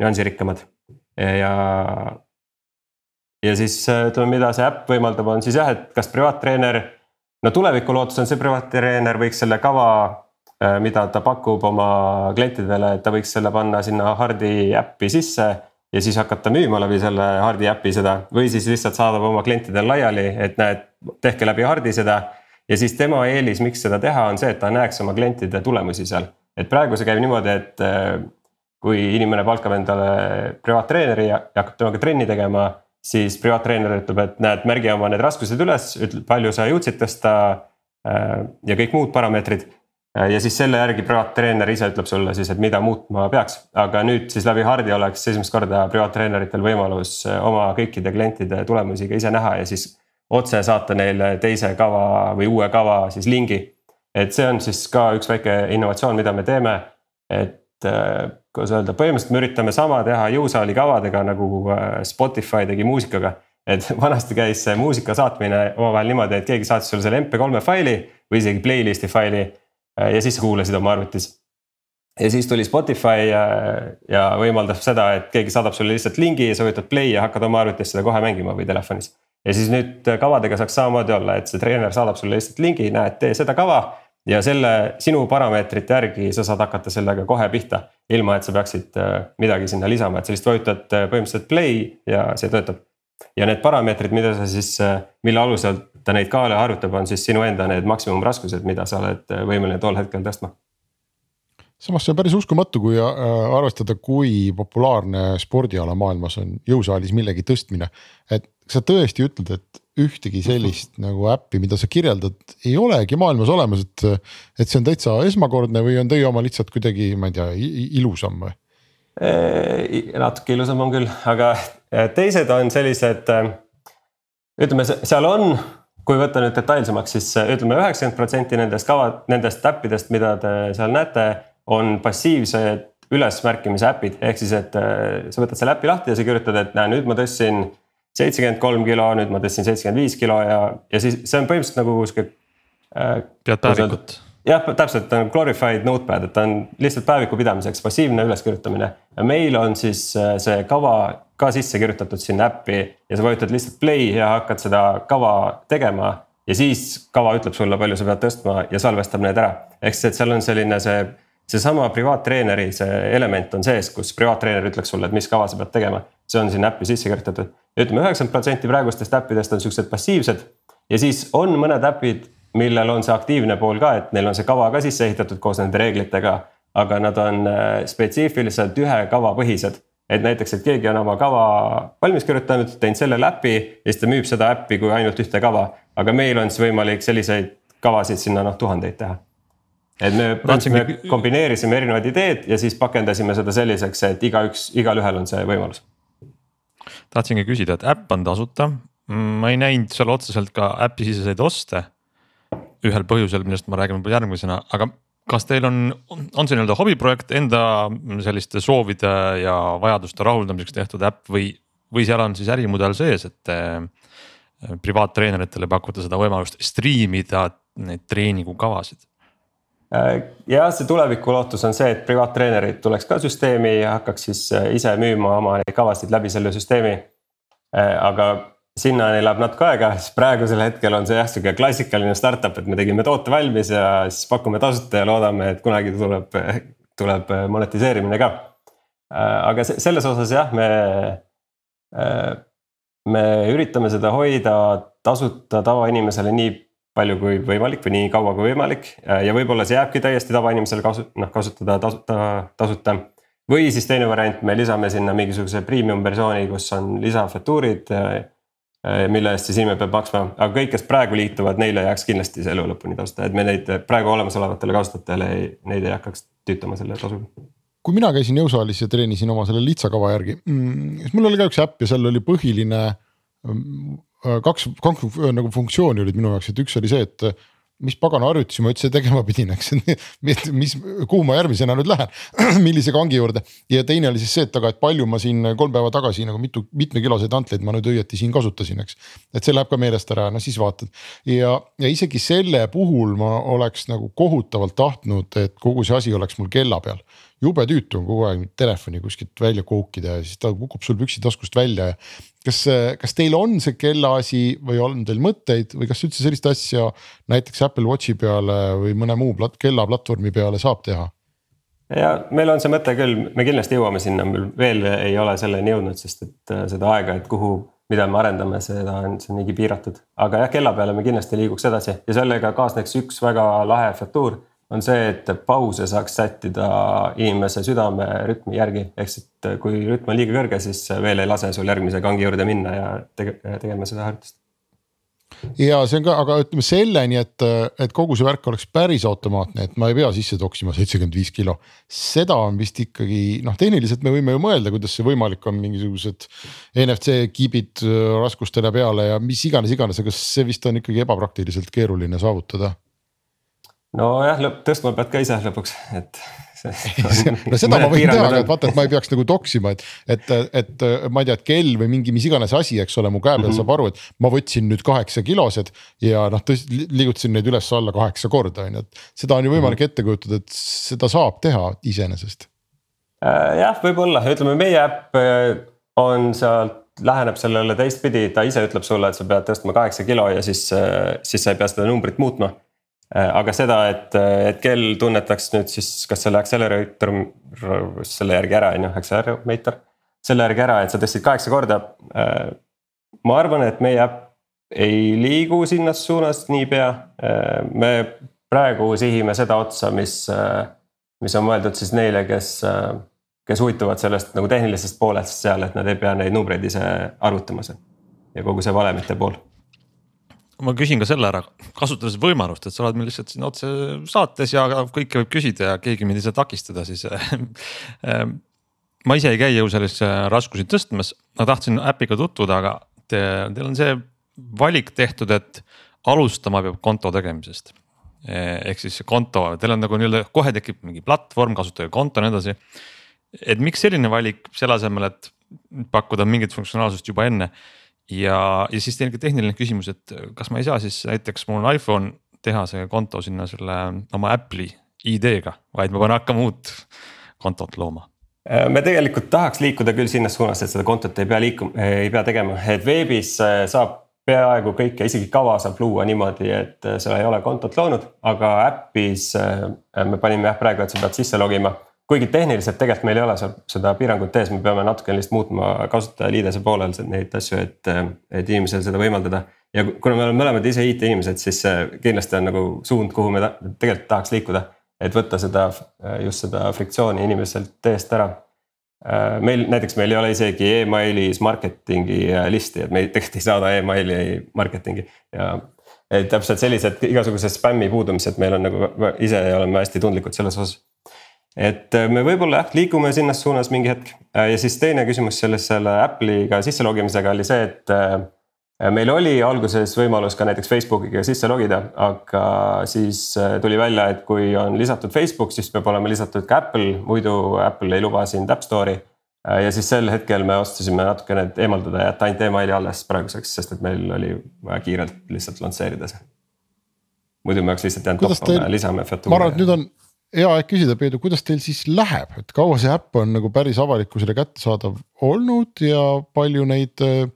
nüansirikkamad ja ja siis ütleme, mida see äpp võimaldab, on siis jah, et kas privaattreener no tuleviku lootus on see privaattreener võiks selle kava, äh, mida ta pakub oma klientidele, et ta võiks selle panna sinna Hardi äppi sisse. ja siis hakata müüma läbi selle Hardi äpi seda või siis lihtsalt saadab oma klientidele laiali, et näed, tehke läbi Hardi seda. ja siis tema eelis, miks seda teha, on see, et ta näeks oma klientide tulemusi seal, et praegu see käib niimoodi, et äh, kui inimene palkab endale privaattreeneri ja hakkab temaga trenni tegema, siis privaattreener ütleb, et näed, märgi oma need raskused üles, ütleb, palju sa jõudsid tõsta äh, ja kõik muud parameetrid ja siis selle järgi privaattreener ise ütleb sulle siis, et mida muutma peaks, aga nüüd siis läbi Hardi oleks esimest korda privaattreeneritel võimalus äh, oma kõikide klientide tulemusi ka ise näha ja siis otse saata neile teise kava või uue kava siis lingi. et see on siis ka üks väike innovatsioon, mida me teeme, et kuidas öelda, põhimõtteliselt me üritame sama teha jõusaali kavadega nagu Spotify tegi muusikaga et vanasti käis see muusika saatmine omavahel niimoodi, et keegi saatis sulle selle MP3 faili või isegi playlist'i faili Äh, ja siis sa kuulasid oma arvutis. ja siis tuli Spotify ja, ja võimaldab seda, et keegi saadab sulle lihtsalt lingi ja sa vajutad play ja hakkad oma arvutis seda kohe mängima või telefonis. ja siis nüüd kavadega saaks samamoodi olla, et see treener saadab sulle lihtsalt lingi, näed, tee seda kava. Ja selle sinu parameetrite järgi sa saad hakata sellega kohe pihta, ilma et sa peaksid äh, midagi sinna lisama, et sa lihtsalt vajutad äh, põhimõtteliselt play ja see töötab ja need parameetrid, mida sa siis, mille alusel ta neid kaale arvutab, on siis sinu enda need maksimumraskused, mida sa oled võimeline tol hetkel tõstma. samas see on päris uskumatu, kui äh, arvestada, kui populaarne spordiala maailmas on jõusaalis millegi tõstmine. et sa tõesti ütled, et ühtegi sellist nagu äppi, mida sa kirjeldad, ei olegi maailmas olemas, et. et see on täitsa esmakordne või on teie oma lihtsalt kuidagi, ma ei tea, ilusam või? natuke ilusam on küll, aga teised on sellised, ütleme, seal on kui võtta nüüd detailsemaks, siis äh, ütleme üheksakümmend protsenti nendest kava, nendest äppidest, mida te seal näete, on passiivsed ülesmärkimise äpid, ehk siis, et sa võtad selle äpi lahti ja sa kirjutad, et näe, nüüd ma tõstsin seitsekümmend kolm kilo, nüüd ma tõstsin seitsekümmend viis kilo ja, ja siis see on põhimõtteliselt nagu sihuke äh,. pead päevikut jah, täpselt, ta on glorified notepad, et ta on lihtsalt päeviku pidamiseks passiivne üleskirjutamine. ja meil on siis äh, see kava ka sisse kirjutatud sinna äppi ja sa vajutad lihtsalt play ja hakkad seda kava tegema. ja siis kava ütleb sulle, palju sa pead tõstma ja salvestab need ära. ehk siis, et seal on selline see, seesama privaattreeneri see element on sees, kus privaattreener ütleks sulle, et mis kava sa pead tegema. see on sinna äppi sisse kirjutatud. Ütleme, üheksakümmend protsenti praegustest äppidest on siuksed passiivsed ja siis on mõned äpid millel on see aktiivne pool ka, et neil on see kava ka sisse ehitatud koos nende reeglitega. aga nad on äh, spetsiifiliselt ühe kava põhised. et näiteks, et keegi on oma kava valmis kirjutanud, teinud selle läpi ja siis ta müüb seda äppi kui ainult ühte kava. aga meil on siis võimalik selliseid kavasid sinna noh tuhandeid teha. et me, me kombineerisime erinevad ideed ja siis pakendasime seda selliseks, et igaüks, igalühel on see võimalus. Tahtsingi küsida, et äpp on tasuta, ma ei näinud seal otseselt ka äpi siseseid oste ühel põhjusel, millest ma räägin võib-olla järgmisena, aga kas teil on, on see nii-öelda hobiprojekt enda selliste soovide ja vajaduste rahuldamiseks tehtud äpp või, või seal on siis ärimudel sees, et te privaattreeneritele pakute seda võimalust striimida neid treeningukavasid? Jah, see tuleviku lootus on see, et privaattreenerid tuleks ka süsteemi ja hakkaks siis ise müüma oma neid kavasid läbi selle süsteemi. aga sinnani läheb natuke aega, siis praegusel hetkel on see jah, sihuke klassikaline startup, et me tegime toote valmis ja siis pakume tasuta ja loodame, et kunagi tuleb, tuleb monetiseerimine ka. aga selles osas jah, me, me üritame seda hoida tasuta tavainimesele nii palju kui võimalik või nii kaua kui võimalik. Ja võib-olla see jääbki täiesti tavainimesele kasu-, noh kasutada tasuta, tasuta. või siis teine variant, me lisame sinna mingisuguse premium versiooni, kus on lisafetuurid Äh, mille eest siis inimene peab maksma, aga kõik, kes praegu liituvad, neile jääks kindlasti see elu lõpuni tasuta, et me neid praegu olemasolevatele kasutajatele ei, neid ei hakkaks tüütama selle tasuga. Kui mina käisin jõusaalis ja treenisin oma selle lihtsakava järgi mm,, siis mul oli ka üks äpp ja seal oli põhiline mm, kaks, kaks nagu funktsiooni olid minu jaoks, et üks oli see, et mis pagana harjutusi ma üldse tegema pidin, eks mis, kuhu ma järgmisena nüüd lähen millise kangi juurde. ja teine oli siis see, et aga, et palju ma siin kolm päeva tagasi nagu mitu, mitmekiloseid antleid ma nüüd õieti siin kasutasin, eks. et see läheb ka meelest ära, no siis vaatad. ja, ja isegi selle puhul ma oleks nagu kohutavalt tahtnud, et kogu see asi oleks mul kella peal jube tüütu on kogu aeg telefoni kuskilt välja koukida ja siis ta kukub sul püksitaskust välja ja. kas, kas teil on see kellaasi või on teil mõtteid või kas üldse sellist asja näiteks Apple Watchi peale või mõne muu plat, kellaplatvormi peale saab teha? ja meil on see mõte küll, me kindlasti jõuame sinna, veel ei ole selleni jõudnud, sest et äh, seda aega, et kuhu, mida me arendame, seda on, see on niigi piiratud. aga jah, kella peale me kindlasti liiguks edasi ja sellega kaasneks üks väga lahe featuur. On see, et pause saaks sättida inimese südamerütmi järgi, ehk siis, et kui rütm on liiga kõrge, siis veel ei lase sul järgmise kangi juurde minna ja tege, tegema seda harjutust ja see on ka, aga ütleme selleni, et, et kogu see värk oleks päris automaatne, et ma ei pea sisse toksima seitsekümmend viis kilo. seda on vist ikkagi noh, tehniliselt me võime ju mõelda, kuidas see võimalik on, mingisugused NFC kiibid äh, raskustele peale ja mis iganes, iganes, aga see vist on ikkagi ebapraktiliselt keeruline saavutada. Nojah, tõstma pead ka ise lõpuks, et no seda ma võin teha, aga vaata, et ma ei peaks nagu toksima, et, et, et ma ei tea, et kell või mingi mis iganes asi, eks ole, mu käe peal mm -hmm. saab aru, et ma võtsin nüüd kaheksa kilosed ja noh, tõesti liigutasin neid üles-alla kaheksa korda on ju, et seda on ju võimalik mm -hmm. ette kujutada, et seda saab teha iseenesest. Äh, jah, võib-olla, ütleme meie äpp äh, on sealt läheneb sellele teistpidi, ta ise ütleb sulle, et sa pead tõstma kaheksa kilo ja siis, äh, siis sa ei pea seda numbrit muutma aga seda, et, et kell tunnetaks nüüd siis, kas selle accelerator selle järgi ära, on ju, accelerator. selle järgi ära, et sa tõstsid kaheksa korda. Äh, ma arvan, et meie äpp ei liigu sinnas suunas niipea. Äh, me praegu sihime seda otsa, mis, mis on mõeldud siis neile, kes, kes huvituvad sellest nagu tehnilisest poolest seal, et nad ei pea neid numbreid ise arvutama seal. ja kogu see valemite pool ma küsin ka selle ära, kasutades võimalust, et sa oled meil lihtsalt siin otse saates ja kõike võib küsida ja keegi mind ei saa takistada, siis äh, ma ise ei käi jõusaalis raskusi tõstmas, ma tahtsin äpiga tutvuda, aga te, teil on see valik tehtud, et alustama peab konto tegemisest. ehk siis konto, teil on nagu nii-öelda kohe tekib mingi platvorm, kasutage konto ja nii edasi. et miks selline valik selle asemel, et pakkuda mingit funktsionaalsust juba enne ja, ja siis teine tehniline küsimus, et kas ma ei saa siis näiteks mul on iPhone teha see konto sinna selle oma Apple'i ID-ga, vaid ma pean hakkama uut kontot looma. Äh, me tegelikult tahaks liikuda küll sinnas suunas, et seda kontot ei pea liikuma, ei pea tegema, et veebis äh, saab peaaegu kõike, isegi kava saab luua niimoodi, et äh, sa ei ole kontot loonud, aga äpis me panime jah praegu, et sa pead sisse logima kuigi tehniliselt tegelikult meil ei ole seal seda piirangut ees, me peame natukene lihtsalt muutma kasutajaliidese poolel neid asju, et, et inimesel seda võimaldada. ja kuna me oleme mõlemad ise IT-inimesed, siis kindlasti on nagu suund, kuhu me ta, tegelikult tahaks liikuda. et võtta seda, just seda friktsiooni inimeselt teest ära. meil näiteks meil ei ole isegi emailis marketingi listi, et me tegelikult ei saada emaili marketingi ja et täpselt sellised igasugused spämmi puudumised meil on nagu ise oleme hästi tundlikud selles osas et äh, me võib-olla jah, liigume sinnas suunas mingi hetk äh, ja siis teine küsimus selles selle Apple'iga sisse logimisega oli see, et äh, meil oli alguses võimalus ka näiteks Facebookiga sisse logida, aga siis tuli välja, et kui on lisatud Facebook, siis peab olema lisatud ka Apple, muidu Apple ei luba sind App Store'i. ja siis sel hetkel me otsustasime natukene eemaldada ja jätta ainult emaili alles praeguseks, sest et meil oli vaja kiirelt lihtsalt lansseerida see. muidu me oleks lihtsalt jäänud toppama ja lisame. ma arvan, et nüüd on hea aeg küsida, Peedu, kuidas teil siis läheb, et kaua see äpp on nagu päris avalikkusele kättesaadav olnud ja palju neid äh,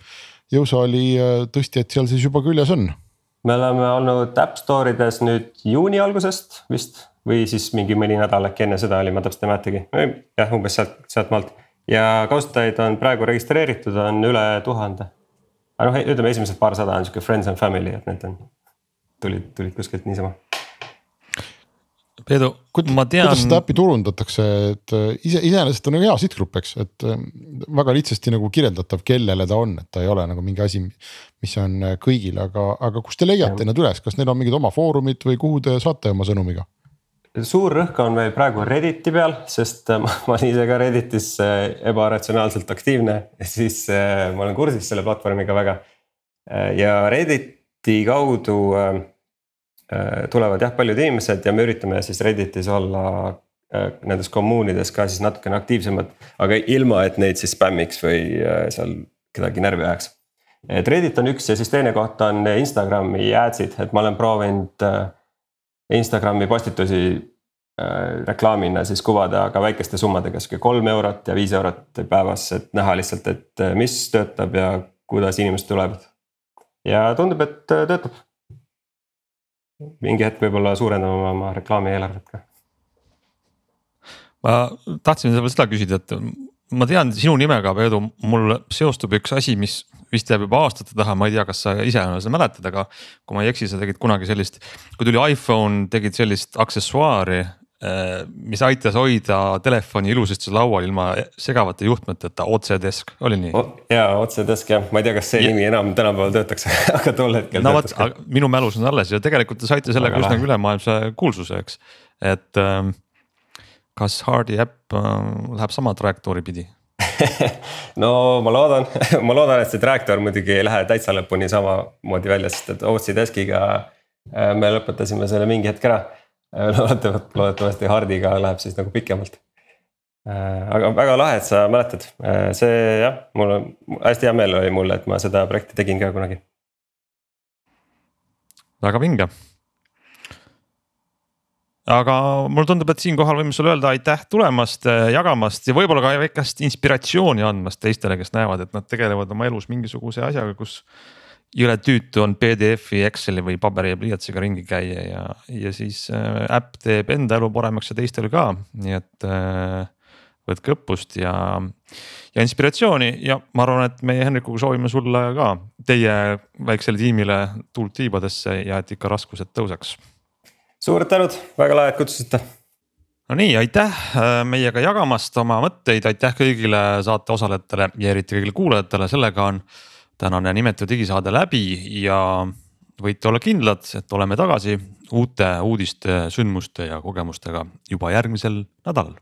jõusaali äh, tõstjaid seal siis juba küljes on? me oleme olnud App Store ides nüüd juuni algusest vist või siis mingi mõni nädal äkki enne seda oli, ma täpselt ei mäletagi, jah, umbes sealt, sealt maalt. ja kasutajaid on praegu registreeritud, on üle tuhande. aga noh, ütleme esimesed paarsada on sihuke friends and family, et need on, tulid, tulid kuskilt niisama Peedu, ma tean. kuidas seda äppi turundatakse, et äh, ise iseenesest on nagu hea sihtgrupp, eks, et äh, väga lihtsasti nagu kirjeldatav, kellele ta on, et ta ei ole nagu mingi asi, mis on äh, kõigile, aga, aga kust te leiate need üles, kas neil on mingid oma foorumid või kuhu te saate oma sõnumiga? suur rõhk on meil praegu Redditi peal, sest ma, ma olen ise ka Redditis ebaratsionaalselt aktiivne, siis ma olen kursis selle platvormiga väga. ja Redditi kaudu tulevad jah, paljud inimesed ja me üritame siis Redditis olla äh, nendes kommuunides ka siis natukene aktiivsemad, aga ilma, et neid siis spämmiks või äh, seal kedagi närvi ajaks. et Reddit on üks ja siis teine koht on Instagrami ads'id, et ma olen proovinud Instagrami postitusi reklaamina siis kuvada ka väikeste summadega, sihuke kolm eurot ja viis eurot päevas, et näha lihtsalt, et mis töötab ja kuidas inimesed tulevad. ja tundub, et töötab mingi hetk võib-olla suurendame oma reklaamieelarvet ka. ma tahtsin seda küsida, et ma tean sinu nimega, Peedu, mul seostub üks asi, mis vist jääb juba aastate taha, ma ei tea, kas sa ise seda mäletad, aga. kui ma ei eksi, sa tegid kunagi sellist, kui tuli iPhone, tegid sellist aksessuaari mis aitas hoida telefoni ilusasti laual ilma segavate juhtmeteta, otsedesk, oli nii? ja otsedesk jah, ma ei tea, kas see ja. nimi enam tänapäeval töötaks aga tol hetkel. no vot, minu mälus on alles ja tegelikult te saite sellega üsnagi ülemaailmse kuulsuse, eks, et ähm, kas Hardi äpp äh, läheb sama trajektoori pidi no ma loodan ma loodan, et see trajektoor muidugi ei lähe täitsa lõpuni samamoodi välja, sest et OC Deskiga äh, me lõpetasime selle mingi hetk ära. Äh, loodetavasti, loodetavasti Hardiga läheb siis nagu pikemalt. aga väga lahe, et sa mäletad, see jah, mul on hästi hea meel oli mul, et ma seda projekti tegin ka kunagi. väga vinge aga mulle tundub, et siinkohal võime sulle öelda aitäh tulemast, äh, jagamast ja võib-olla ka väikest inspiratsiooni andmast teistele, kes näevad, et nad tegelevad oma elus mingisuguse asjaga, kus. Jõle tüütu on PDF-i, Exceli või paberi ja pliiatsiga ringi käia ja, ja siis äh, äpp teeb enda elu paremaks ja teistel ka, nii et äh, võtke õppust ja, ja inspiratsiooni. Ja ma arvan, et meie Henrikuga soovime sulle ka, teie väiksele tiimile tuult tiibadesse ja et ikka raskused tõuseks. Suured tänud, väga lahe, et kutsusite. no nii, aitäh äh, meiega jagamast oma mõtteid, aitäh kõigile saate osalejatele ja eriti kõigile kuulajatele, sellega on tänane nimetu digisaade läbi ja võite olla kindlad, et oleme tagasi uute uudiste, sündmuste ja kogemustega juba järgmisel nädalal